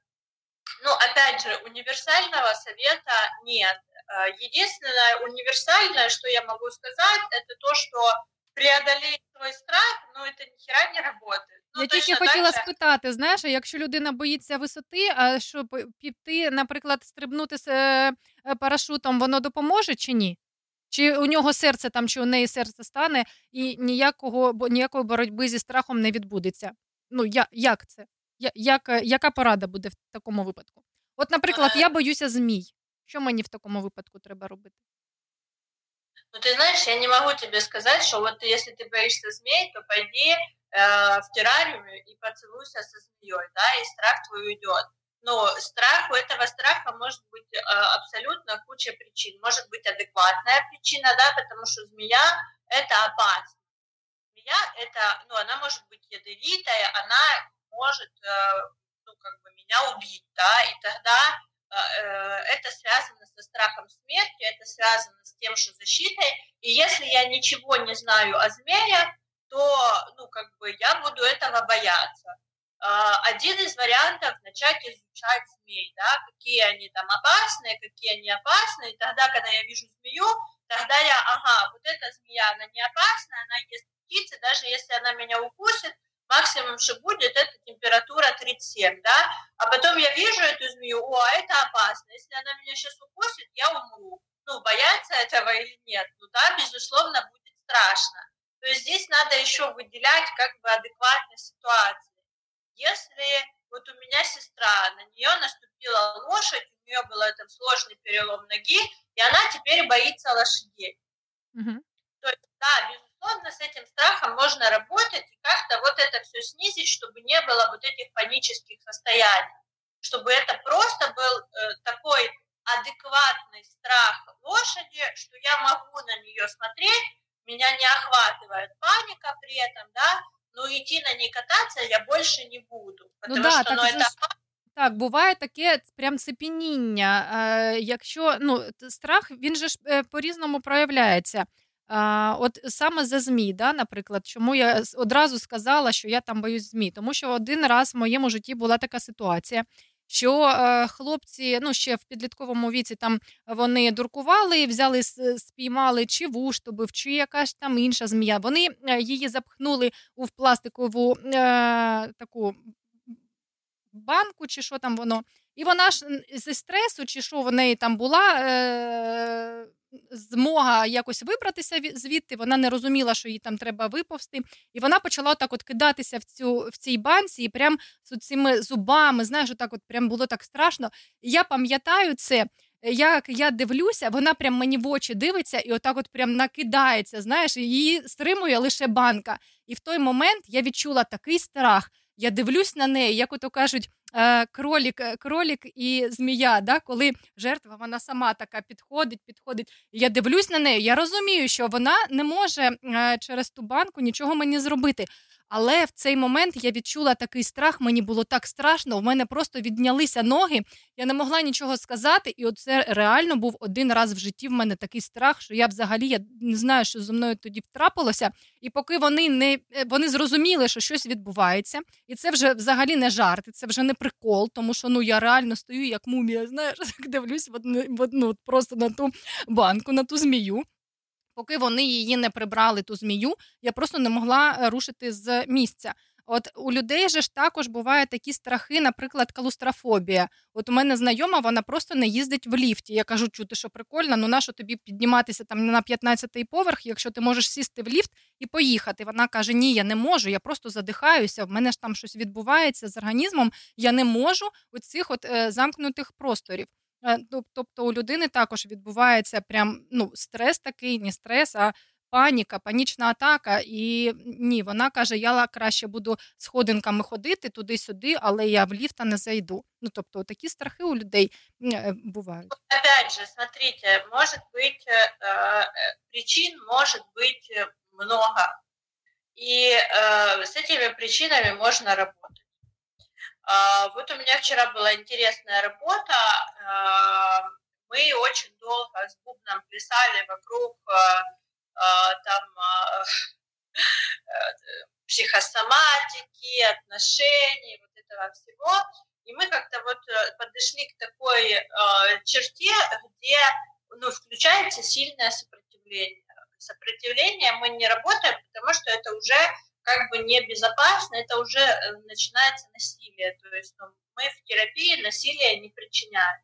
ну, опять же, универсального совета нет. Э, единственное универсальное, что я могу сказать, это то, что преодолеть свой страх, ну, это ніхера не работает. Ну, я тільки хотіла же... спитати, знаєш, якщо людина боїться висоти, а що піти, наприклад, стрибнути з е, парашутом, воно допоможе чи ні? Чи у нього серце там, чи у неї серце стане, і ніякого ніякої боротьби зі страхом не відбудеться? Ну, я, як це? як, Яка порада буде в такому випадку? От, наприклад, я боюся змій. Що мені в такому випадку треба робити? Ну, ты знаешь, я не могу тебе сказать, что вот если ты боишься змей, то пойди э, в террариуме и поцелуйся со змеей, да, и страх твой уйдет. Но страх, у этого страха может быть э, абсолютно куча причин. Может быть адекватная причина, да, потому что змея – это опасно. Змея – это, ну, она может быть ядовитая, она может, э, ну, как бы меня убить, да, и тогда это связано со страхом смерти, это связано с тем, что защитой, и если я ничего не знаю о змеях, то, ну, как бы я буду этого бояться. Один из вариантов начать изучать змей, да, какие они там опасные, какие они опасные, и тогда, когда я вижу змею, тогда я, ага, вот эта змея, она не опасная, она ест птицы, даже если она меня укусит, максимум, что будет, это температура 37, да, а потом я вижу эту змею, о, а это опасно, если она меня сейчас укусит, я умру. Ну, бояться этого или нет, ну да, безусловно, будет страшно. То есть здесь надо еще выделять как бы адекватность ситуации. Если вот у меня сестра, на нее наступила лошадь, у нее был этот сложный перелом ноги, и она теперь боится лошадей. Mm-hmm. То есть, да, безусловно, безусловно, с этим страхом можно работать и как-то вот это все снизить, чтобы не было вот этих панических состояний, чтобы это просто был э, такой адекватный страх лошади, что я могу на нее смотреть, меня не охватывает паника при этом, да, но идти на ней кататься я больше не буду, потому ну да, что ну, это Так, буває таке прям цепеніння. Е, Якщо ну, страх він же ж е, по-різному проявляється. От саме за ЗМІ, да, наприклад, чому я одразу сказала, що я там боюсь ЗМІ, тому що один раз в моєму житті була така ситуація, що е, хлопці, ну ще в підлітковому віці, там вони дуркували, взяли, спіймали чи вуштубив, чи якась там інша змія. Вони е, її запхнули у пластикову е, таку банку, чи що там воно. І вона ж зі стресу, чи що в неї там була е, змога якось вибратися звідти, вона не розуміла, що їй там треба виповзти. І вона почала так от кидатися в цю в цій банці і прям з цими зубами, знаєш, так от прям було так страшно. І я пам'ятаю це. Як я дивлюся, вона прям мені в очі дивиться і отак от прям накидається. Знаєш, її стримує лише банка. І в той момент я відчула такий страх. Я дивлюсь на неї, як ото кажуть, кролік, е, кролік і змія, да, коли жертва вона сама така підходить, підходить. Я дивлюсь на неї, я розумію, що вона не може е, через ту банку нічого мені зробити. Але в цей момент я відчула такий страх, мені було так страшно. У мене просто віднялися ноги, я не могла нічого сказати. І оце реально був один раз в житті. В мене такий страх, що я взагалі я не знаю, що зі мною тоді втрапилося. І поки вони не е, вони зрозуміли, що щось відбувається, і це вже взагалі не жарт, це вже не прикол, тому що ну я реально стою як мумія. Знаєш, так дивлюсь в одну, в одну просто на ту банку, на ту змію. Поки вони її не прибрали, ту змію, я просто не могла е, рушити з місця. От у людей же ж також бувають такі страхи, наприклад, калустрофобія. От у мене знайома, вона просто не їздить в ліфті. Я кажу, чути, що прикольно, ну нащо тобі підніматися там на 15-й поверх, якщо ти можеш сісти в ліфт і поїхати. Вона каже: Ні, я не можу, я просто задихаюся. В мене ж там щось відбувається з організмом. Я не можу у цих от е, замкнутих просторів. Е, тобто у людини також відбувається прям ну, стрес такий, не стрес, а паніка, панічна атака. І ні, вона каже: я краще буду сходинками ходити туди-сюди, але я в ліфта не зайду. Ну тобто такі страхи у людей е, бувають. Опять же, смотрите, может быть э, причин может быть много. И э, с этими причинами можно работать. А, вот у меня вчера была интересная работа. А, мы очень долго с бубном плясали вокруг а, там психосоматики, отношений, вот этого всего. И мы как-то вот э, подошли к такой черте, где ну, включается сильное сопротивление. Сопротивление мы не работаем, потому что это уже как бы небезопасно, это уже э, начинается насилие. То есть ну, мы в терапии насилие не причиняем.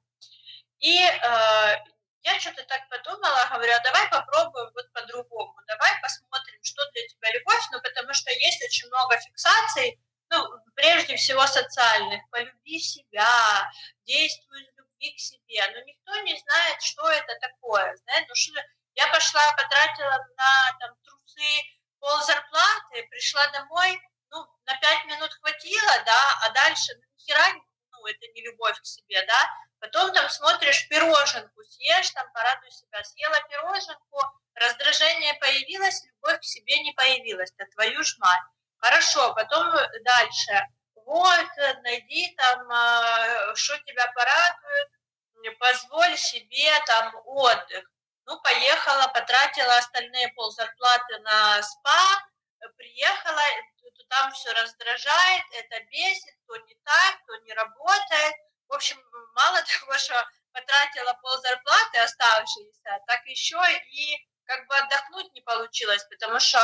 И э, я что-то так подумала, говорю, а давай попробуем вот по-другому, давай посмотрим, что для тебя любовь, ну потому что есть очень много фиксаций, ну, прежде всего социальных, полюби себя, действуй из любви к себе, но никто не знает, что это такое, знаешь, ну что я пошла, потратила на там трусы, пол зарплаты, пришла домой, ну, на пять минут хватило, да, а дальше, ну, хера, ну, это не любовь к себе, да, потом там смотришь пироженку, съешь, там, порадуй себя, съела пироженку, раздражение появилось, любовь к себе не появилась, да твою ж мать. Хорошо, потом дальше, вот, найди там, а, что тебя порадует, позволь себе там отдых, ну, поехала, потратила остальные ползарплаты на спа, приехала, там все раздражает, это бесит, то не так, то не работает. В общем, мало того, что потратила ползарплаты оставшиеся, так еще и как бы отдохнуть не получилось, потому что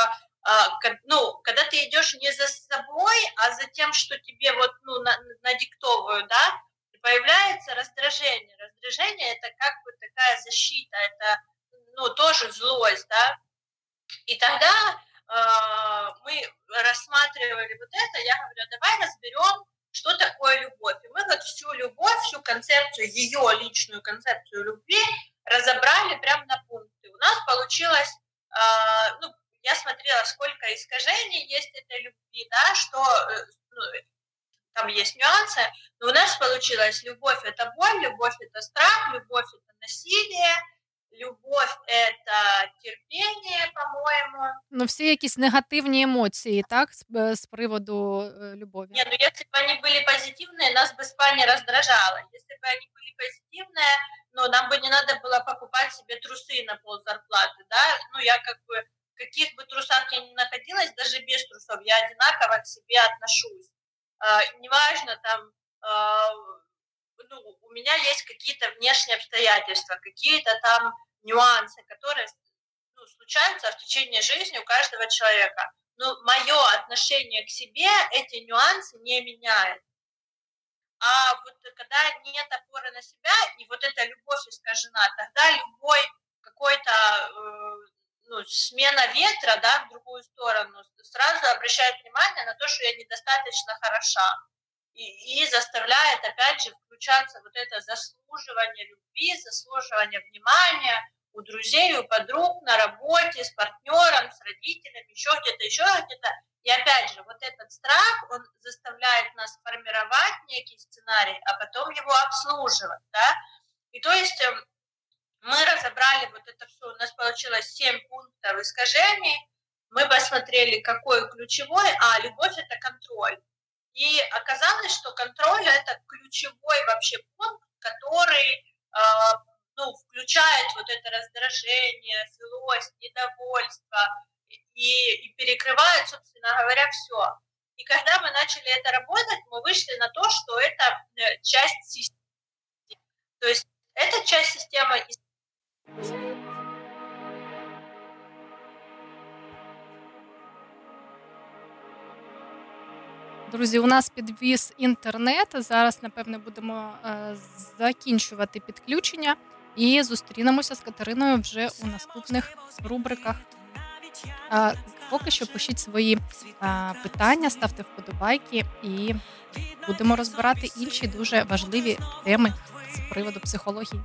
а, ну, когда ты идешь не за собой, а за тем, что тебе вот, ну, надиктовывают, да, появляется раздражение. Раздражение это как бы такая защита, это ну, тоже злость, да. И тогда э, мы рассматривали вот это, я говорю, давай разберем, что такое любовь. И мы вот всю любовь, всю концепцию, ее личную концепцию любви разобрали прямо на пункты. У нас получилось, э, ну, я смотрела, сколько искажений есть этой любви, да, что э, ну, там есть нюансы, но у нас получилось любовь это боль, любовь это страх, любовь это насилие, любовь — это терпение, по-моему. Ну, всі якісь негативні емоції, так, з, е, з приводу е, любові. Не, ну если бы они были позитивные, нас бы спа не раздражало. Если бы они были позитивные, ну, нам бы не надо было покупать себе трусы на пол зарплаты, да? Ну, я как бы, в каких бы трусах я ни находилась, даже без трусов, я одинаково к себе отношусь. А, неважно, там, а, ну, у меня есть какие-то внешние обстоятельства, какие-то там нюансы, которые ну, случаются в течение жизни у каждого человека. Но мое отношение к себе эти нюансы не меняет. А вот когда нет опоры на себя, и вот эта любовь искажена, тогда любой какой-то э, ну, смена ветра да, в другую сторону сразу обращает внимание на то, что я недостаточно хороша. И, и заставляет, опять же, включаться вот это заслуживание любви, заслуживание внимания у друзей, у подруг, на работе, с партнером, с родителями, еще где-то, еще где-то. И опять же, вот этот страх, он заставляет нас формировать некий сценарий, а потом его обслуживать, да. И то есть эм, мы разобрали вот это все, у нас получилось 7 пунктов искажений, мы посмотрели, какой ключевой, а любовь это контроль. И оказалось, что контроль это ключевой вообще пункт, который э, ну, включает вот это раздражение, злость, недовольство и, и перекрывает, собственно говоря, все. И когда мы начали это работать, мы вышли на то, что это э, часть системы. То есть это часть системы Друзі, у нас підвіз інтернет. Зараз, напевне, будемо е, закінчувати підключення і зустрінемося з Катериною вже у наступних рубриках. Поки що пишіть свої е, питання, ставте вподобайки, і будемо розбирати інші дуже важливі теми з приводу психології.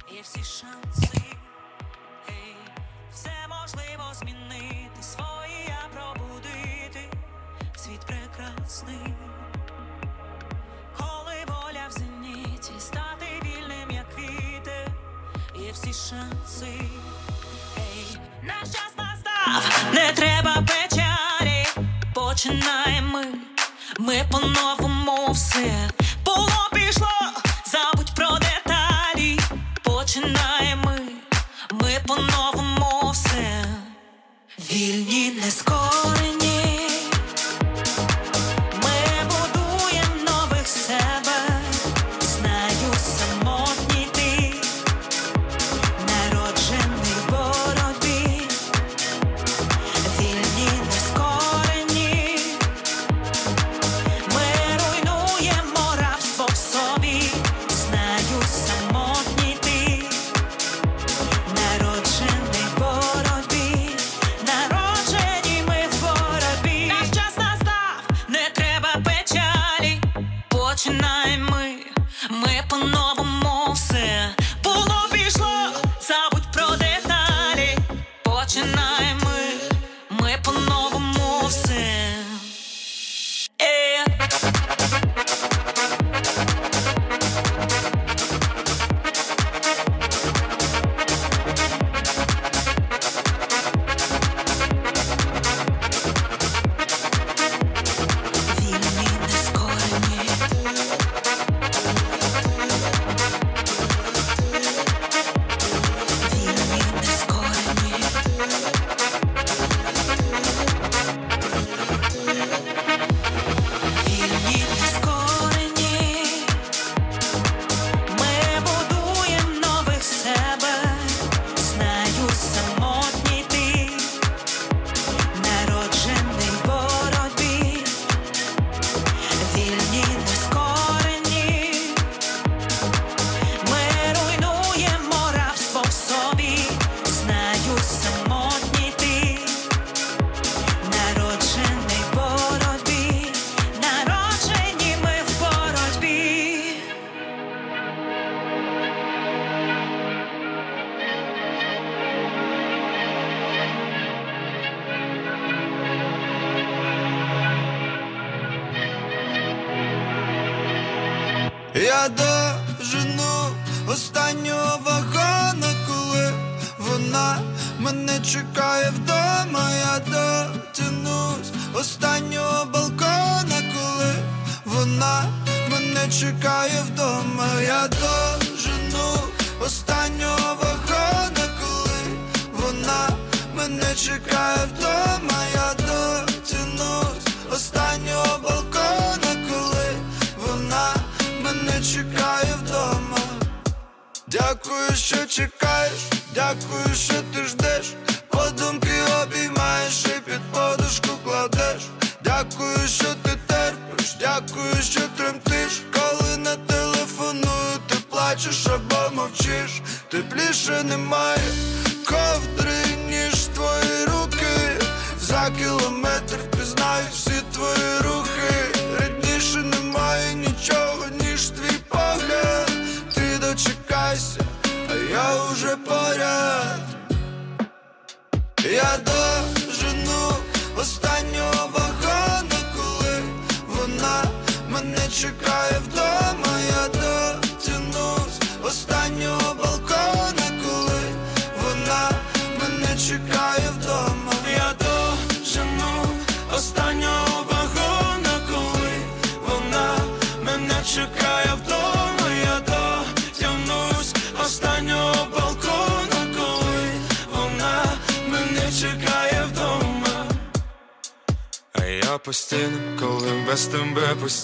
Наш час настав, не треба печалі, починаємо ми, по-новому все. Було пішло, забудь про деталі, починаємо ми, ми по-новому все. Вільні нескорені.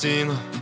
seen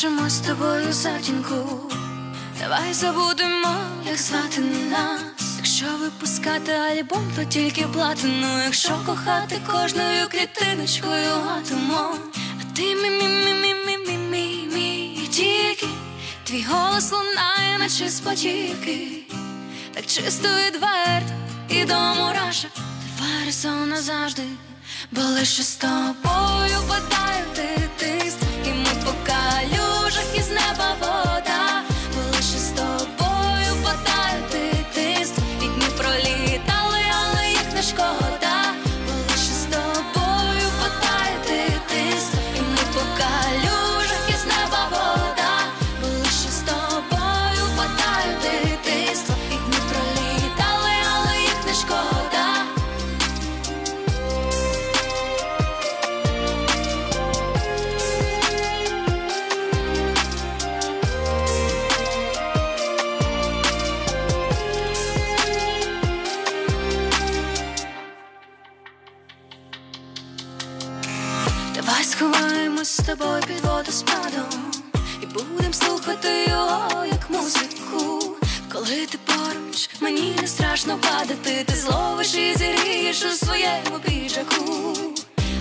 Пляшемо з тобою затінку, давай забудемо, як звати нас. Якщо випускати альбом, то тільки платину. Якщо кохати кожною клітиночкою атомом а ти мі мі мі мі мі мі мі мі тільки твій голос лунає, наче з потівки так чисто відверто і до мурашок Ти назавжди, бо лише з тобою бадаю ти тиск. never Ти ти зловиш і зірієш у своєму піжаку.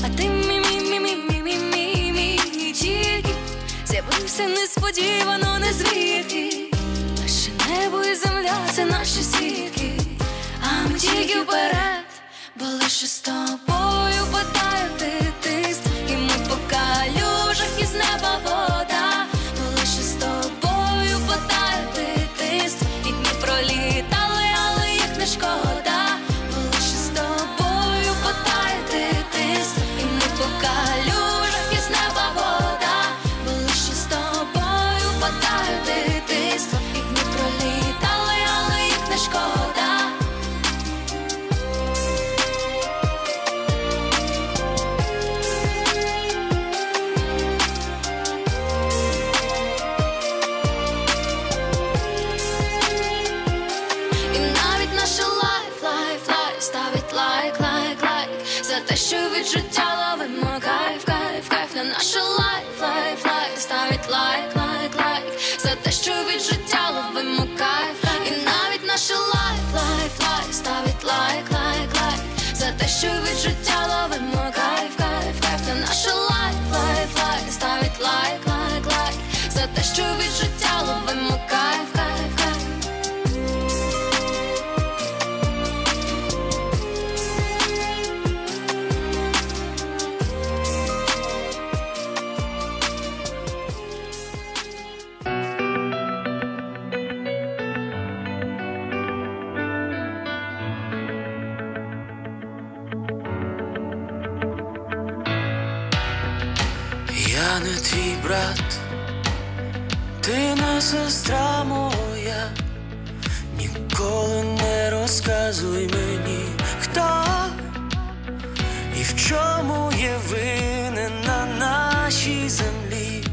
А ти мі мі мі мі мі мі мі мі тільки з'явився несподівано, не звідки. Наше небо і земля це наші сітки. а ми тільки вперед, бо лише стоп. За те, і в чому є винен на нашій землі.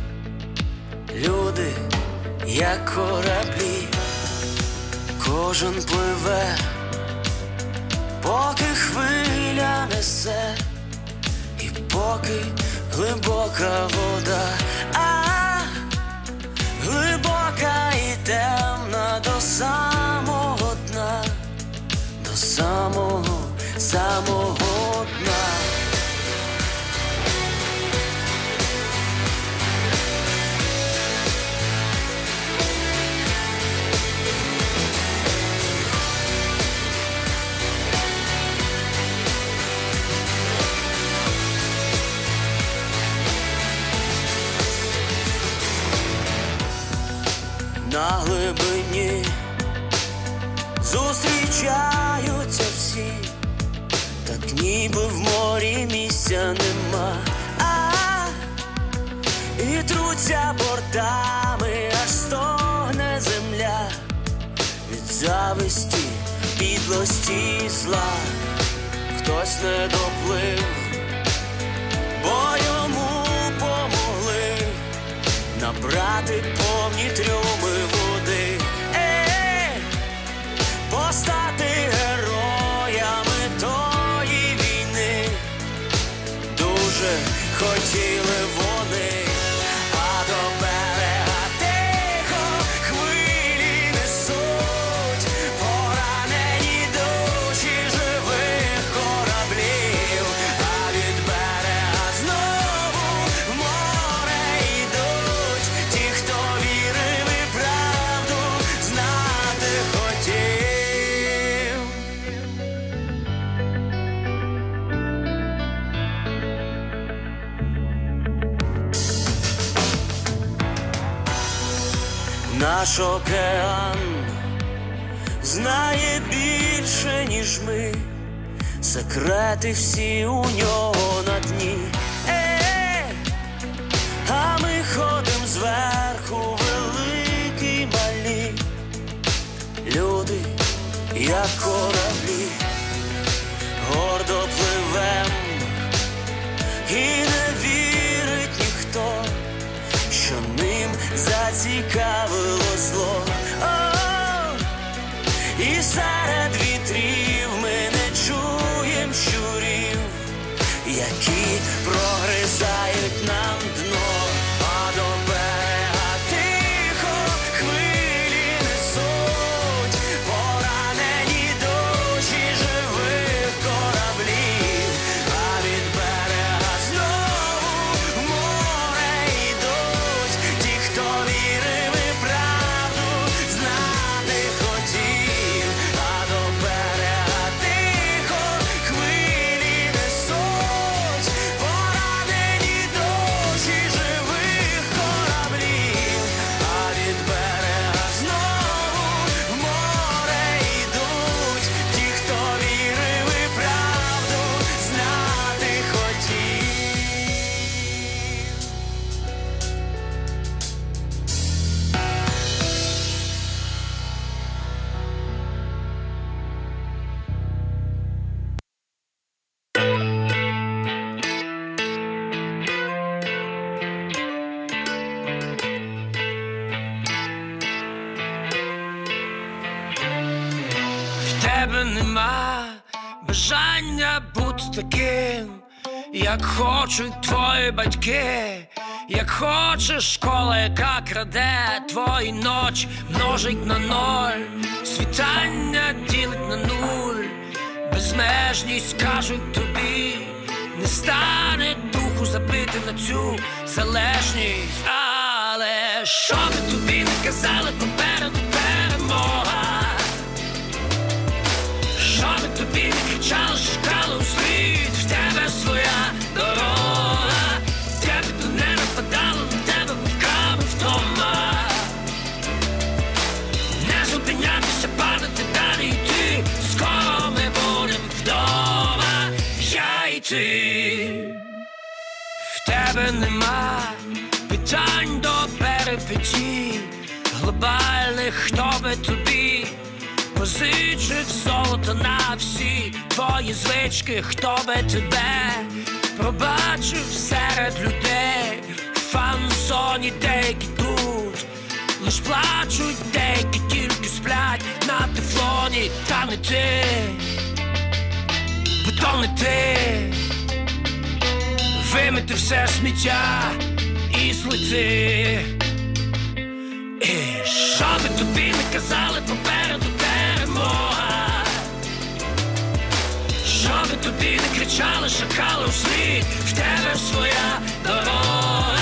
Люди, як кораблі, кожен пливе, поки хвиля несе. І поки глибока вода, а глибока і темна до самого дна, до самого, самого на глибині зустрічаються всі, так ніби в морі місця нема, а і труться бортами, аж стогне земля. Від зависті, підлості зла, хтось не доплив, набрати повні трюми води, е, постати героями тої війни. Дуже хотіли Наш океан знає більше, ніж ми, секрети всі у нього на дні. Е, а ми ходим зверху, великі малі, люди, як кораблі, гордо пливем, і не вірить ніхто що ним зацікавило таким, як хочуть твої батьки, як хочеш школа, яка краде твої ночі, множить на ноль, світання ділить на нуль, безмежність кажуть тобі, не стане духу забити на цю залежність, але що би тобі не казали попереду тебе нема. Питань до перепиті, глобальних, хто би тобі позичив золото на всі твої звички, хто би тебе пробачив серед людей, фан-зоні деякі тут, лиш плачуть, деякі тільки сплять на тефлоні, та не ти, бо то не ти. Вимити все сміття і злити. І що би тобі не казали попереду перемога? Що би тобі не кричали, шакали у слід, в тебе своя дорога,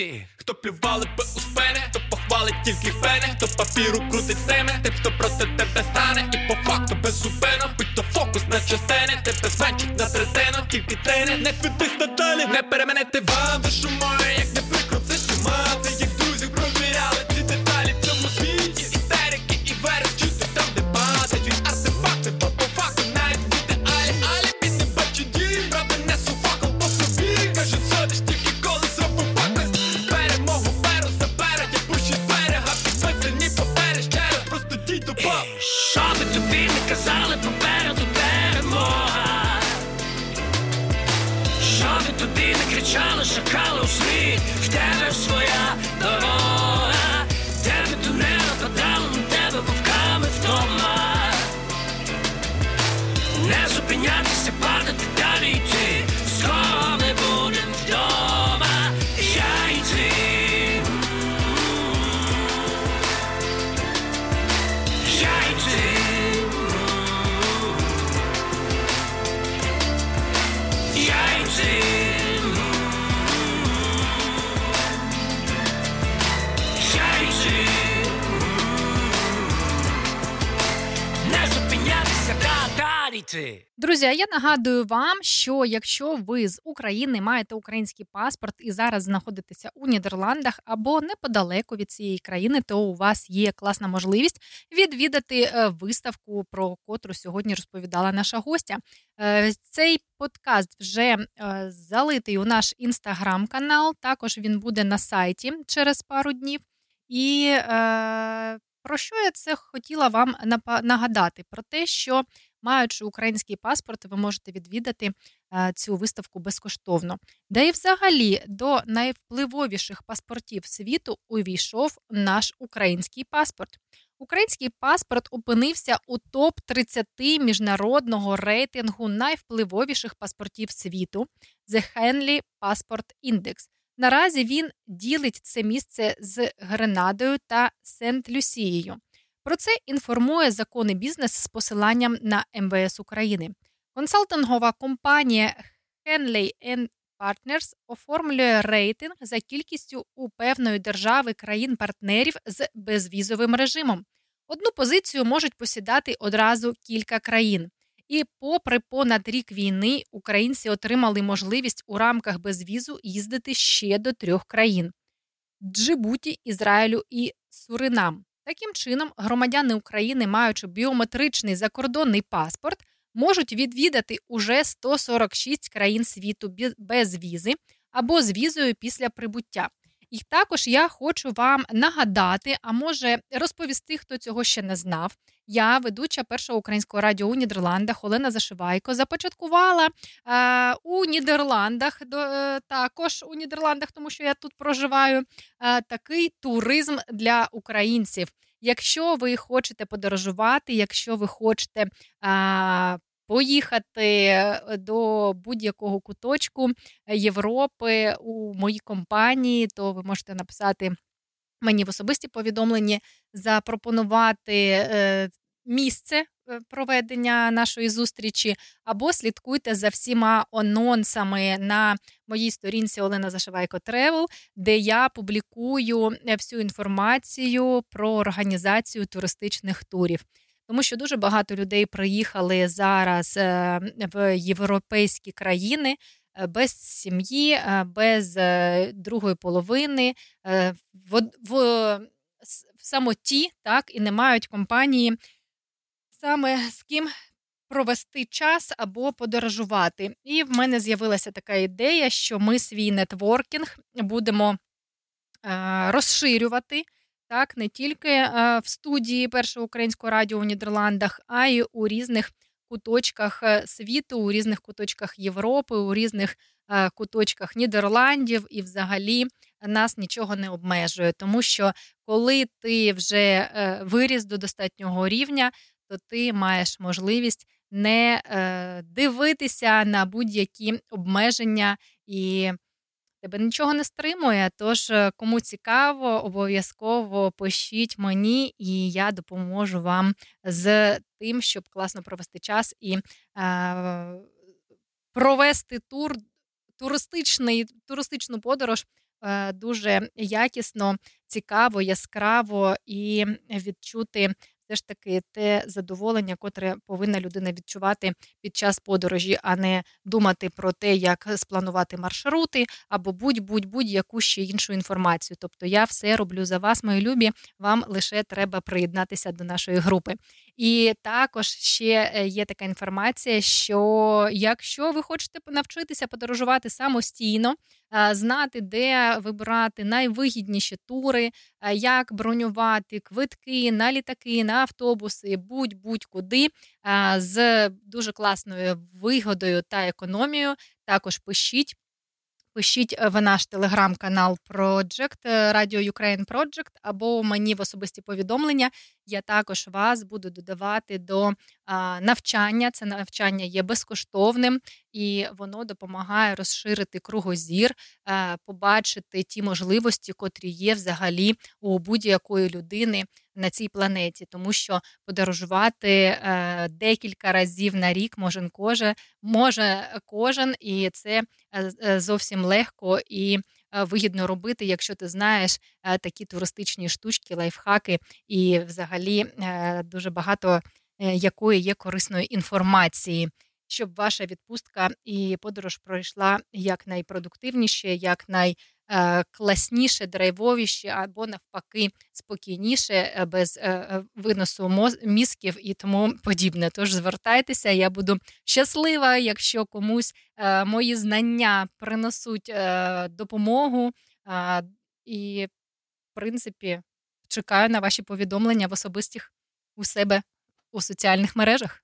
далі. Хто плювали би у спини, хто похвалить тільки фене, хто папіру крутить з ними, тим, хто проти тебе стане, і по факту без будь то фокус на частини, тебе зменшить на третину, тільки тени, не, підись надалі, не переменити вам душу мою, як не прикрутиш, мати, як Друзі, а я нагадую вам, що якщо ви з України маєте український паспорт і зараз знаходитеся у Нідерландах або неподалеку від цієї країни, то у вас є класна можливість відвідати е, виставку, про котру сьогодні розповідала наша гостя. Е, Цей подкаст вже е, залитий у наш інстаграм-канал. Також він буде на сайті через пару днів. І про що я це хотіла вам нагадати? Про те, що маючи український паспорт, ви можете відвідати е, цю виставку безкоштовно. Да і взагалі до найвпливовіших паспортів світу увійшов наш український паспорт. Український паспорт опинився у топ 30 міжнародного рейтингу найвпливовіших паспортів світу The Henley Passport Index. Наразі він ділить це місце з Гренадою та Сент-Люсією. Про це інформує законний бізнес з посиланням на МВС України. Консалтингова компанія Henley Partners оформлює рейтинг за кількістю у певної держави країн-партнерів з безвізовим режимом. Одну позицію можуть посідати одразу кілька країн. І, попри понад рік війни, українці отримали можливість у рамках безвізу їздити ще до трьох країн: Джибуті, Ізраїлю і Суринам. Таким чином, громадяни України, маючи біометричний закордонний паспорт, можуть відвідати уже 146 країн світу без візи або з візою після прибуття. І також я хочу вам нагадати, а може розповісти, хто цього ще не знав. Я, ведуча першого українського радіо у Нідерландах Олена Зашивайко, започаткувала е, у Нідерландах до, е, також у Нідерландах, тому що я тут проживаю, е, такий туризм для українців. Якщо ви хочете подорожувати, якщо ви хочете а, поїхати е, до будь-якого куточку Європи у моїй компанії, то ви можете написати мені в особисті повідомлення, запропонувати е, місце е, проведення нашої зустрічі, або слідкуйте за всіма анонсами на моїй сторінці Олена Зашивайко Travel, де я публікую всю інформацію про організацію туристичних турів тому що дуже багато людей приїхали зараз е, в європейські країни. Е, без сім'ї, е, без другої половини, в, в, в самоті, так, і не мають компанії саме з ким провести час або подорожувати. І в мене з'явилася така ідея, що ми свій нетворкінг будемо розширювати так не тільки е, в студії першого українського радіо у Нідерландах, а й у різних куточках е, світу, у різних куточках Європи, у різних е, куточках Нідерландів, і взагалі нас нічого не обмежує, тому що коли ти вже виріс до достатнього рівня, то ти маєш можливість не дивитися на будь-які обмеження і тебе нічого не стримує. Тож, е, кому цікаво, обов'язково пишіть мені, і я допоможу вам з тим, щоб класно провести час і е, провести тур, туристичний, туристичну подорож. Е, дуже якісно, цікаво, яскраво і відчути все ж таки те задоволення, котре повинна людина відчувати під час подорожі, а не думати про те, як спланувати маршрути або будь-будь будь-яку ще іншу інформацію. Тобто я все роблю за вас, мої любі. Вам лише треба приєднатися до нашої групи. І також ще е, є така інформація, що якщо ви хочете навчитися подорожувати самостійно, знати, де вибирати найвигідніші тури, як бронювати квитки на літаки, на автобуси, будь-будь-куди з дуже класною вигодою та економією, також пишіть. Пишіть е, в наш телеграм-канал Project, е, Radio Ukraine Project, або мені в особисті повідомлення. Я також вас буду додавати до навчання. Це навчання є безкоштовним і воно допомагає розширити кругозір, побачити ті можливості, котрі є взагалі у будь-якої людини на цій планеті, тому що подорожувати е, декілька разів на рік може кожен, може кожен, і це е, е, зовсім легко і вигідно робити, якщо ти знаєш такі туристичні штучки, лайфхаки, і взагалі дуже багато якої є корисної інформації. Щоб ваша відпустка і подорож пройшла як найпродуктивніше, якнай Е, класніше, драйвовіше або навпаки спокійніше, е, без е, виносу мізків і тому подібне. Тож звертайтеся, я буду щаслива, якщо комусь мої знання принесуть допомогу. І, в принципі, чекаю на ваші повідомлення в особистих у себе у соціальних мережах.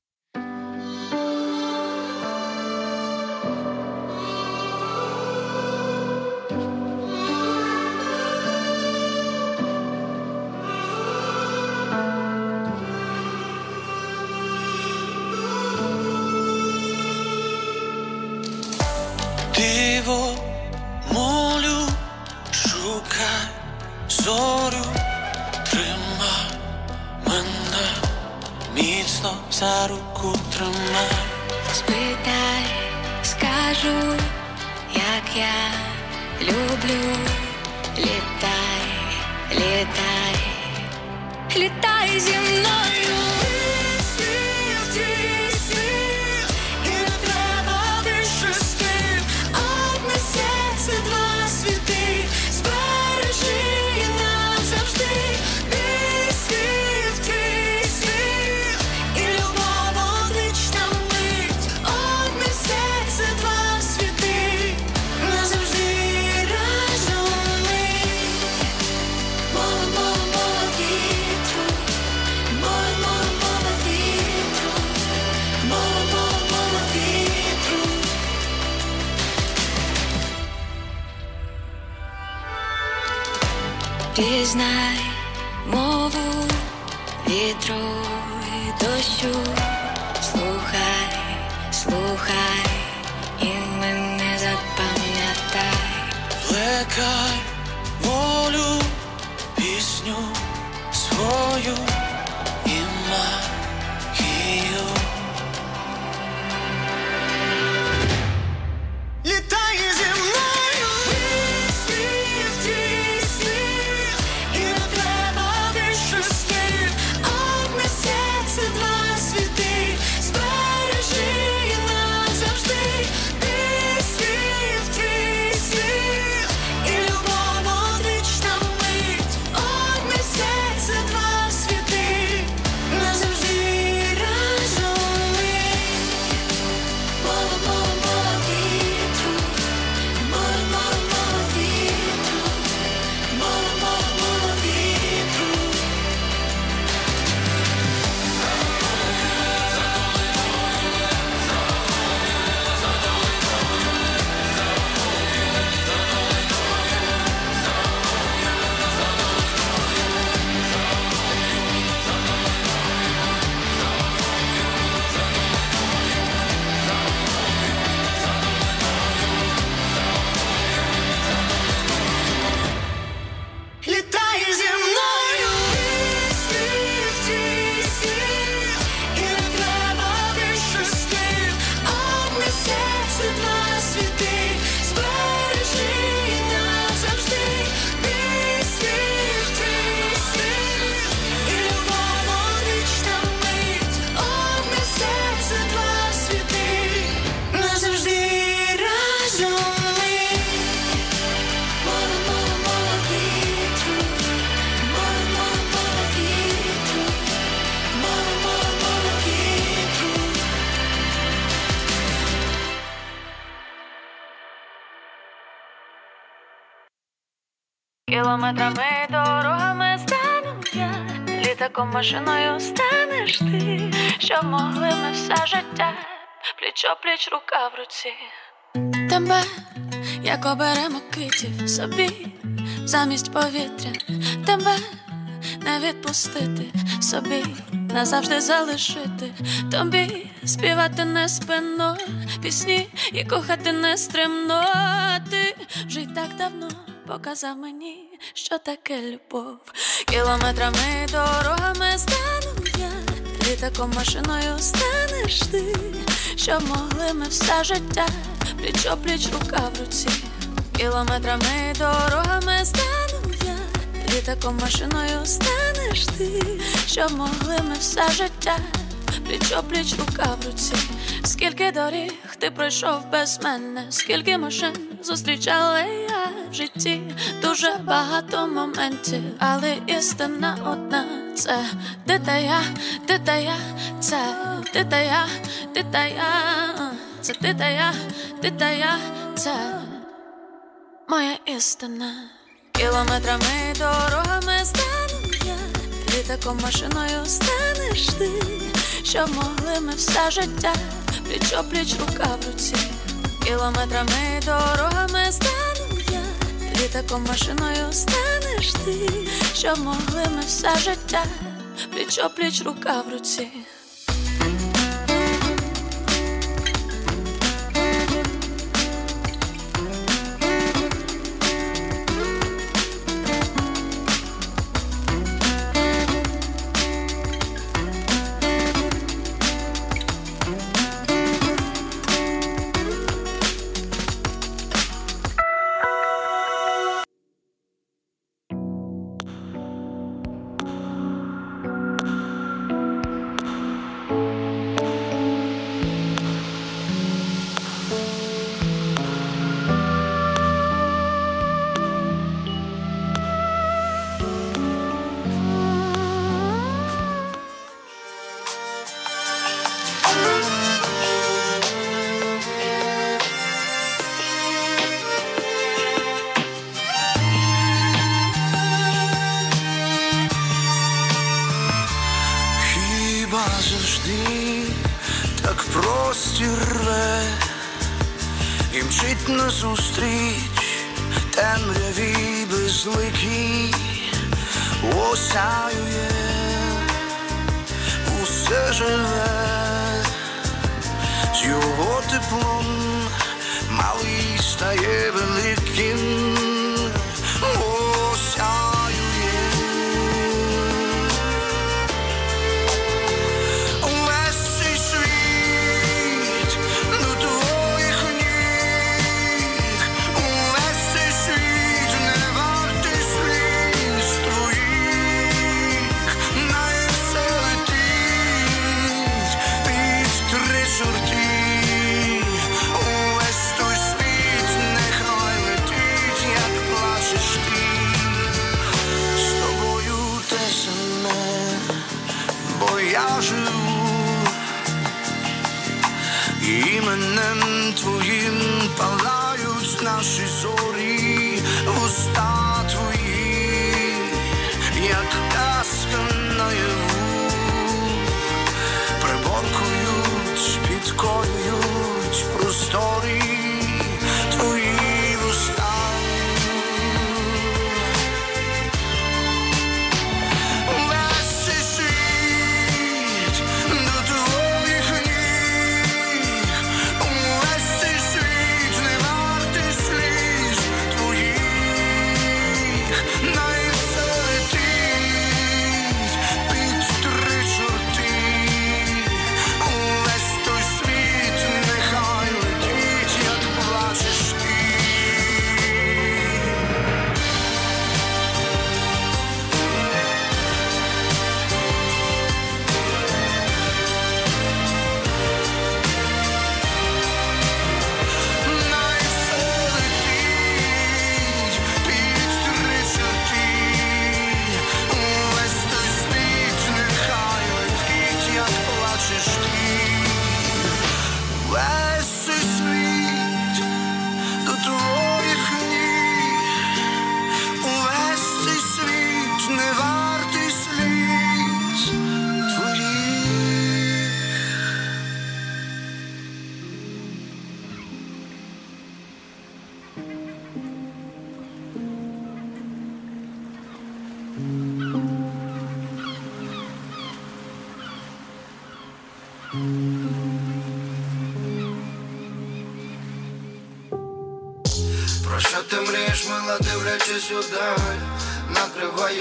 Зорю, тримай мене, міцно за руку тримай. Спитай, скажу, як я люблю, літай, літай, літай зі мною. Пізнай мову вітру і дощу, слухай, слухай і мене запам'ятай. Плекай волю, пісню свою Кілометрами дорогами стану я, літаком машиною станеш ти, що могли ми все життя, пліч пліч рука в руці. Тебе, як оберемо квітів собі, замість повітря, тебе не відпустити собі, назавжди залишити. Тобі, співати не спино, пісні і кохати не стримно. Ти вже й так давно показав мені, що таке любов. Кілометрами дорогами стану я, літаком машиною станеш ти, що могли ми все життя, пліч пліч рука в руці. Кілометрами дорогами стану я, літаком машиною станеш ти, що могли ми все життя, пліч пліч рука в руці. Скільки доріг ти пройшов без мене, скільки машин зустрічала я в житті, дуже багато моментів, але істина одна це ти та я, ти та я, це ти та я, ти та я, це ти та я, ти та я, це моя істина. Кілометрами дорогами стану я, літаком машиною станеш ти, що могли ми все життя, пліч пліч рука в руці. Кілометрами дорогами стану я, літаком машиною станеш ти, що могли ми все життя, пліч пліч рука в руці.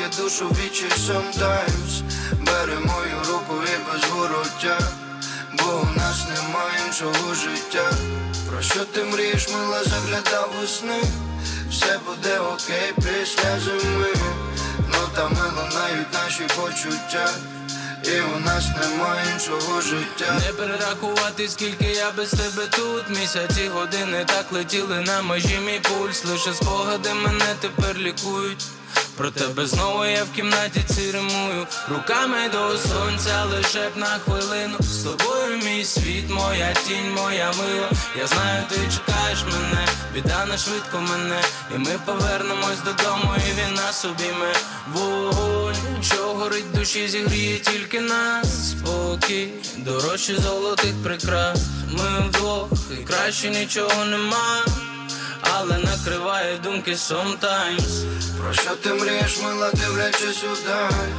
Накриває душу вічі sometimes Бери мою руку і без вороття Бо у нас немає іншого життя Про що ти мрієш, мила, заглядав у сни Все буде окей після зими Ну та мило наші почуття І у нас немає іншого життя Не перерахувати, скільки я без тебе тут. Місяці, години так летіли на межі мій пульс. Лише спогади мене тепер лікують. Про тебе знову я в кімнаті ціримую Руками до сонця лише б на хвилину. З тобою мій світ, моя тінь, моя мила. Я знаю, ти чекаєш мене, біда не швидко мене. І ми повернемось додому, і він нас обійме Вогонь, що горить душі, зігріє тільки нас. Спокій, дорожче золотих прикрас. Ми вдвох, і краще нічого нема але накриває думки sometimes. Про що ти мрієш, мила, дивлячись удаль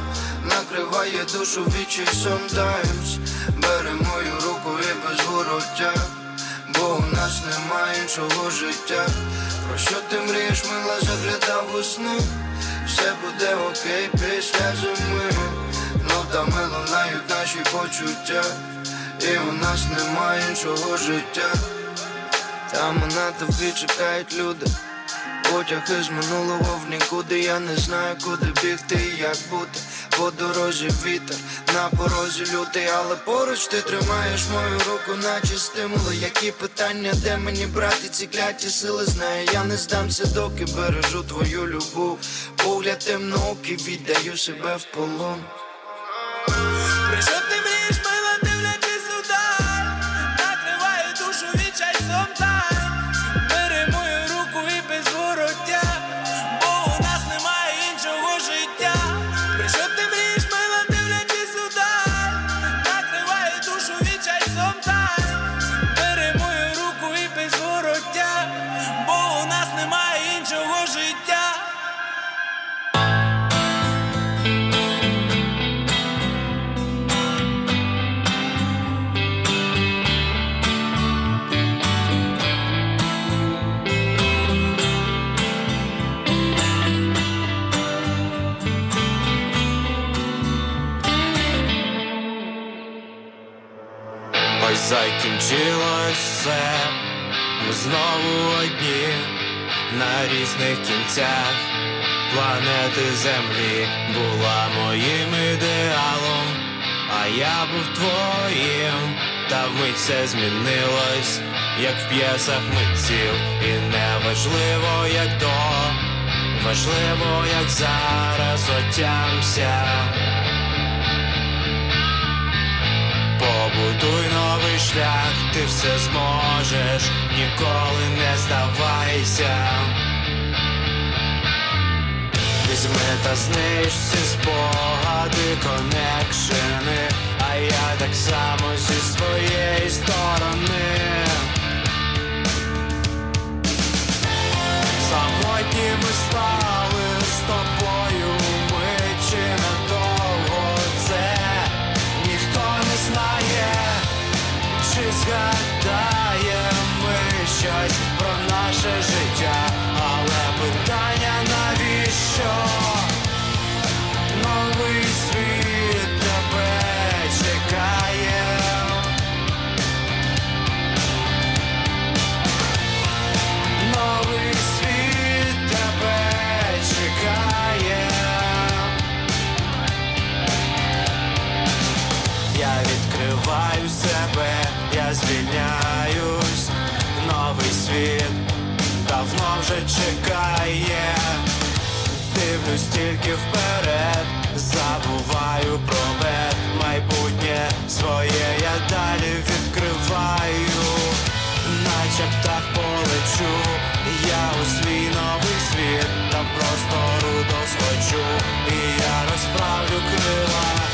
Накриває душу вічі sometimes. Бери мою руку і без вороття Бо у нас немає іншого життя. Про що ти мрієш, мила, заглядав у сни? Все буде окей після зими. Ну та мило нають наші почуття. І у нас немає іншого життя там на тобі чекають люди. Потяг із минулого в нікуди, я не знаю, куди бігти і як бути. По дорозі вітер, на порозі лютий, але поруч ти тримаєш мою руку, наче стимули. Які питання, де мені брати ці кляті сили? Знаю, я не здамся, доки бережу твою любов. Погляд темноокий, віддаю себе в полон. Про ти закінчилось все, ми знову одні на різних кінцях планети Землі. Була моїм ідеалом, а я був твоїм, та вмить все змінилось, як в п'єсах митців, і не важливо, як до, важливо, як зараз отямся. Побудуй новий шлях, ти все зможеш, ніколи не здавайся. Візьми та знищ всі спогади, конекшени, а я так само зі своєї сторони. Самотні ми стали з тобою, щось про наше життя, досхочу, і я розправлю крила,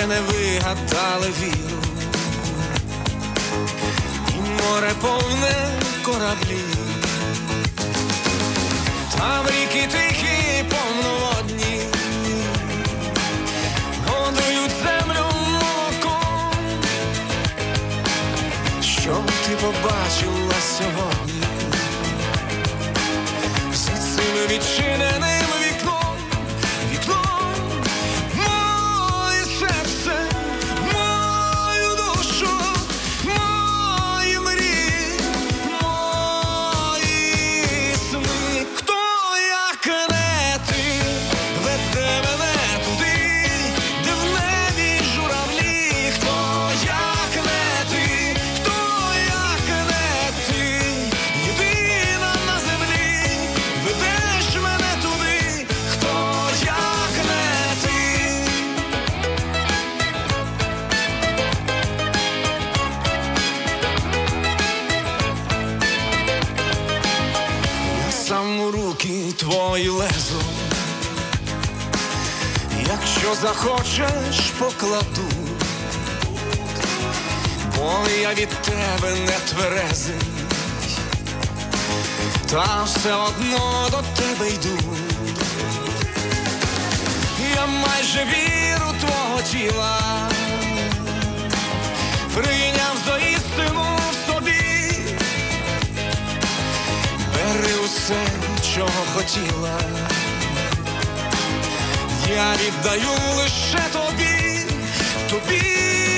ще не вигадали віру, і море повне кораблі, там ріки тихі, повноводні, годують землю молоком. Що ти побачила сьогодні? За цим відчиненим все одно до тебе йду. Я майже віру твого тіла, прийняв за істину в собі. Бери усе чого хотіла. Я віддаю лише тобі, тобі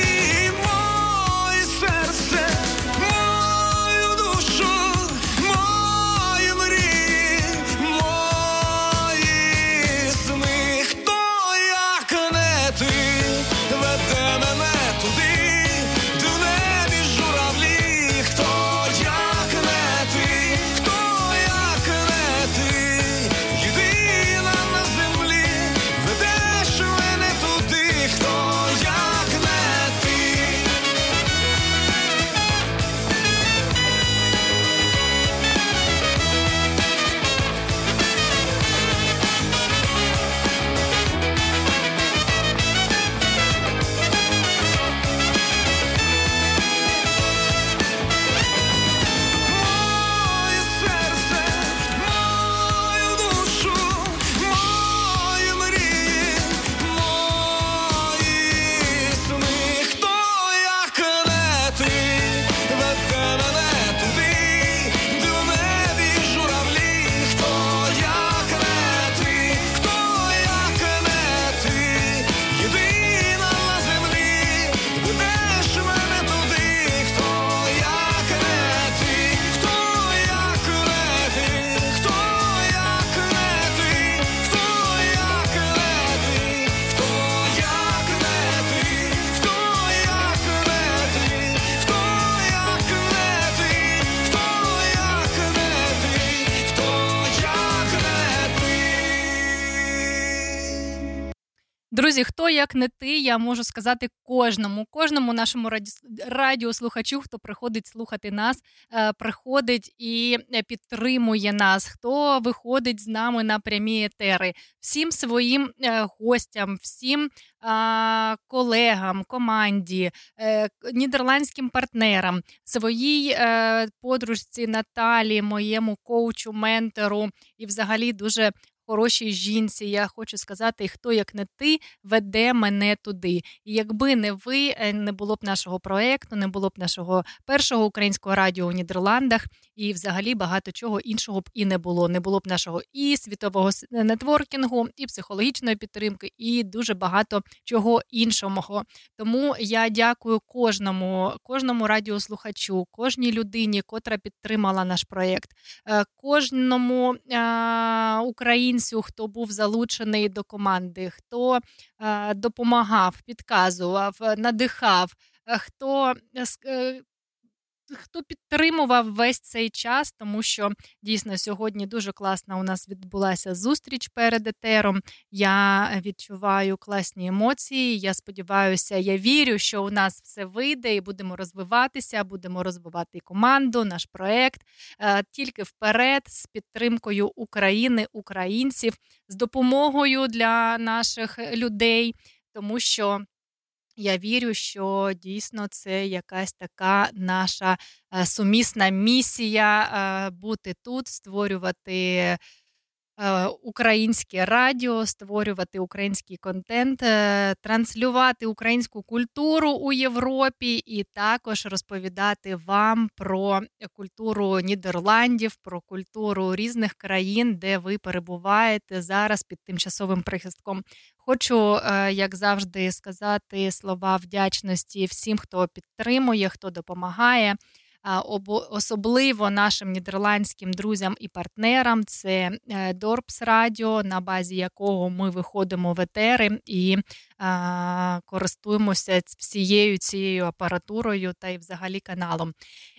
як не ти, я можу сказати кожному, кожному нашому раді... радіослухачу, хто приходить слухати нас, е, приходить і е, підтримує нас, хто виходить з нами на прямі етери, всім своїм е, гостям, всім колегам, команді, нідерландським партнерам, своїй подружці Наталі, моєму коучу, ментору. І взагалі дуже хорошій жінці. Я хочу сказати, хто як не ти веде мене туди. І якби не ви, е, не було б нашого проекту, не було б нашого першого українського радіо у Нідерландах, і взагалі багато чого іншого б і не було. Не було б нашого і світового нетворкінгу, і психологічної підтримки, і дуже багато чого іншого. Тому я дякую кожному, кожному радіослухачу, кожній людині, котра підтримала наш проєкт, е, кожному е, українцю, хто був залучений до команди, хто е, допомагав, підказував, надихав, е, хто е, хто підтримував весь цей час, тому що дійсно сьогодні дуже класна у нас відбулася зустріч перед етером. Я відчуваю класні емоції. Я сподіваюся, я вірю, що у нас все вийде і будемо розвиватися, будемо розвивати команду, наш проект е, тільки вперед з підтримкою України, українців, з допомогою для наших людей, тому що. Я вірю, що дійсно це якась така наша е, сумісна місія е, бути тут, створювати українське радіо, створювати український контент, е, транслювати українську культуру у Європі і також розповідати вам про культуру Нідерландів, про культуру різних країн, де ви перебуваєте зараз під тимчасовим прихистком. Хочу, е, як завжди, сказати слова вдячності всім, хто підтримує, хто допомагає. Особливо нашим нідерландським друзям і партнерам це е, Dorps Radio, на базі якого ми виходимо в етери і користуємося всією цією апаратурою та й взагалі каналом.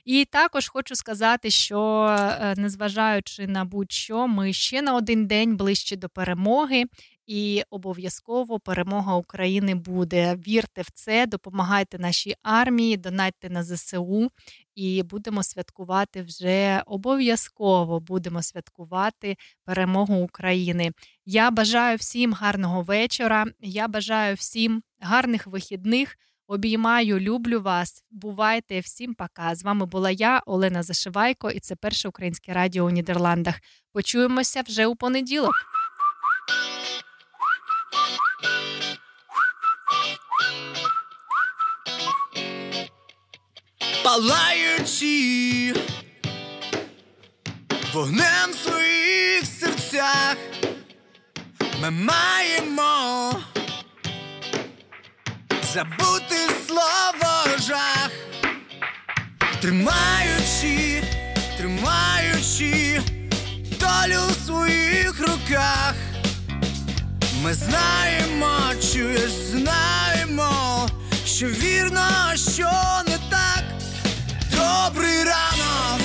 І також хочу сказати, що е, незважаючи на будь-що, ми ще на один день ближче до перемоги. І обов'язково перемога України буде. Вірте в це, допомагайте нашій армії, донайте на ЗСУ, і будемо святкувати вже обов'язково будемо святкувати перемогу України. Я бажаю всім гарного вечора. Я бажаю всім гарних вихідних. Обіймаю, люблю вас. Бувайте всім пока. З вами була я, Олена Зашивайко, і це перше українське радіо у Нідерландах. Почуємося вже у понеділок. Палаючи вогнем своїм. серцях ми маємо забути слово жах, тримаючи, тримаючи долю в своїх руках. Ми знаємо, чуєш, знаємо, що вірно, що не так. Добрий ранок,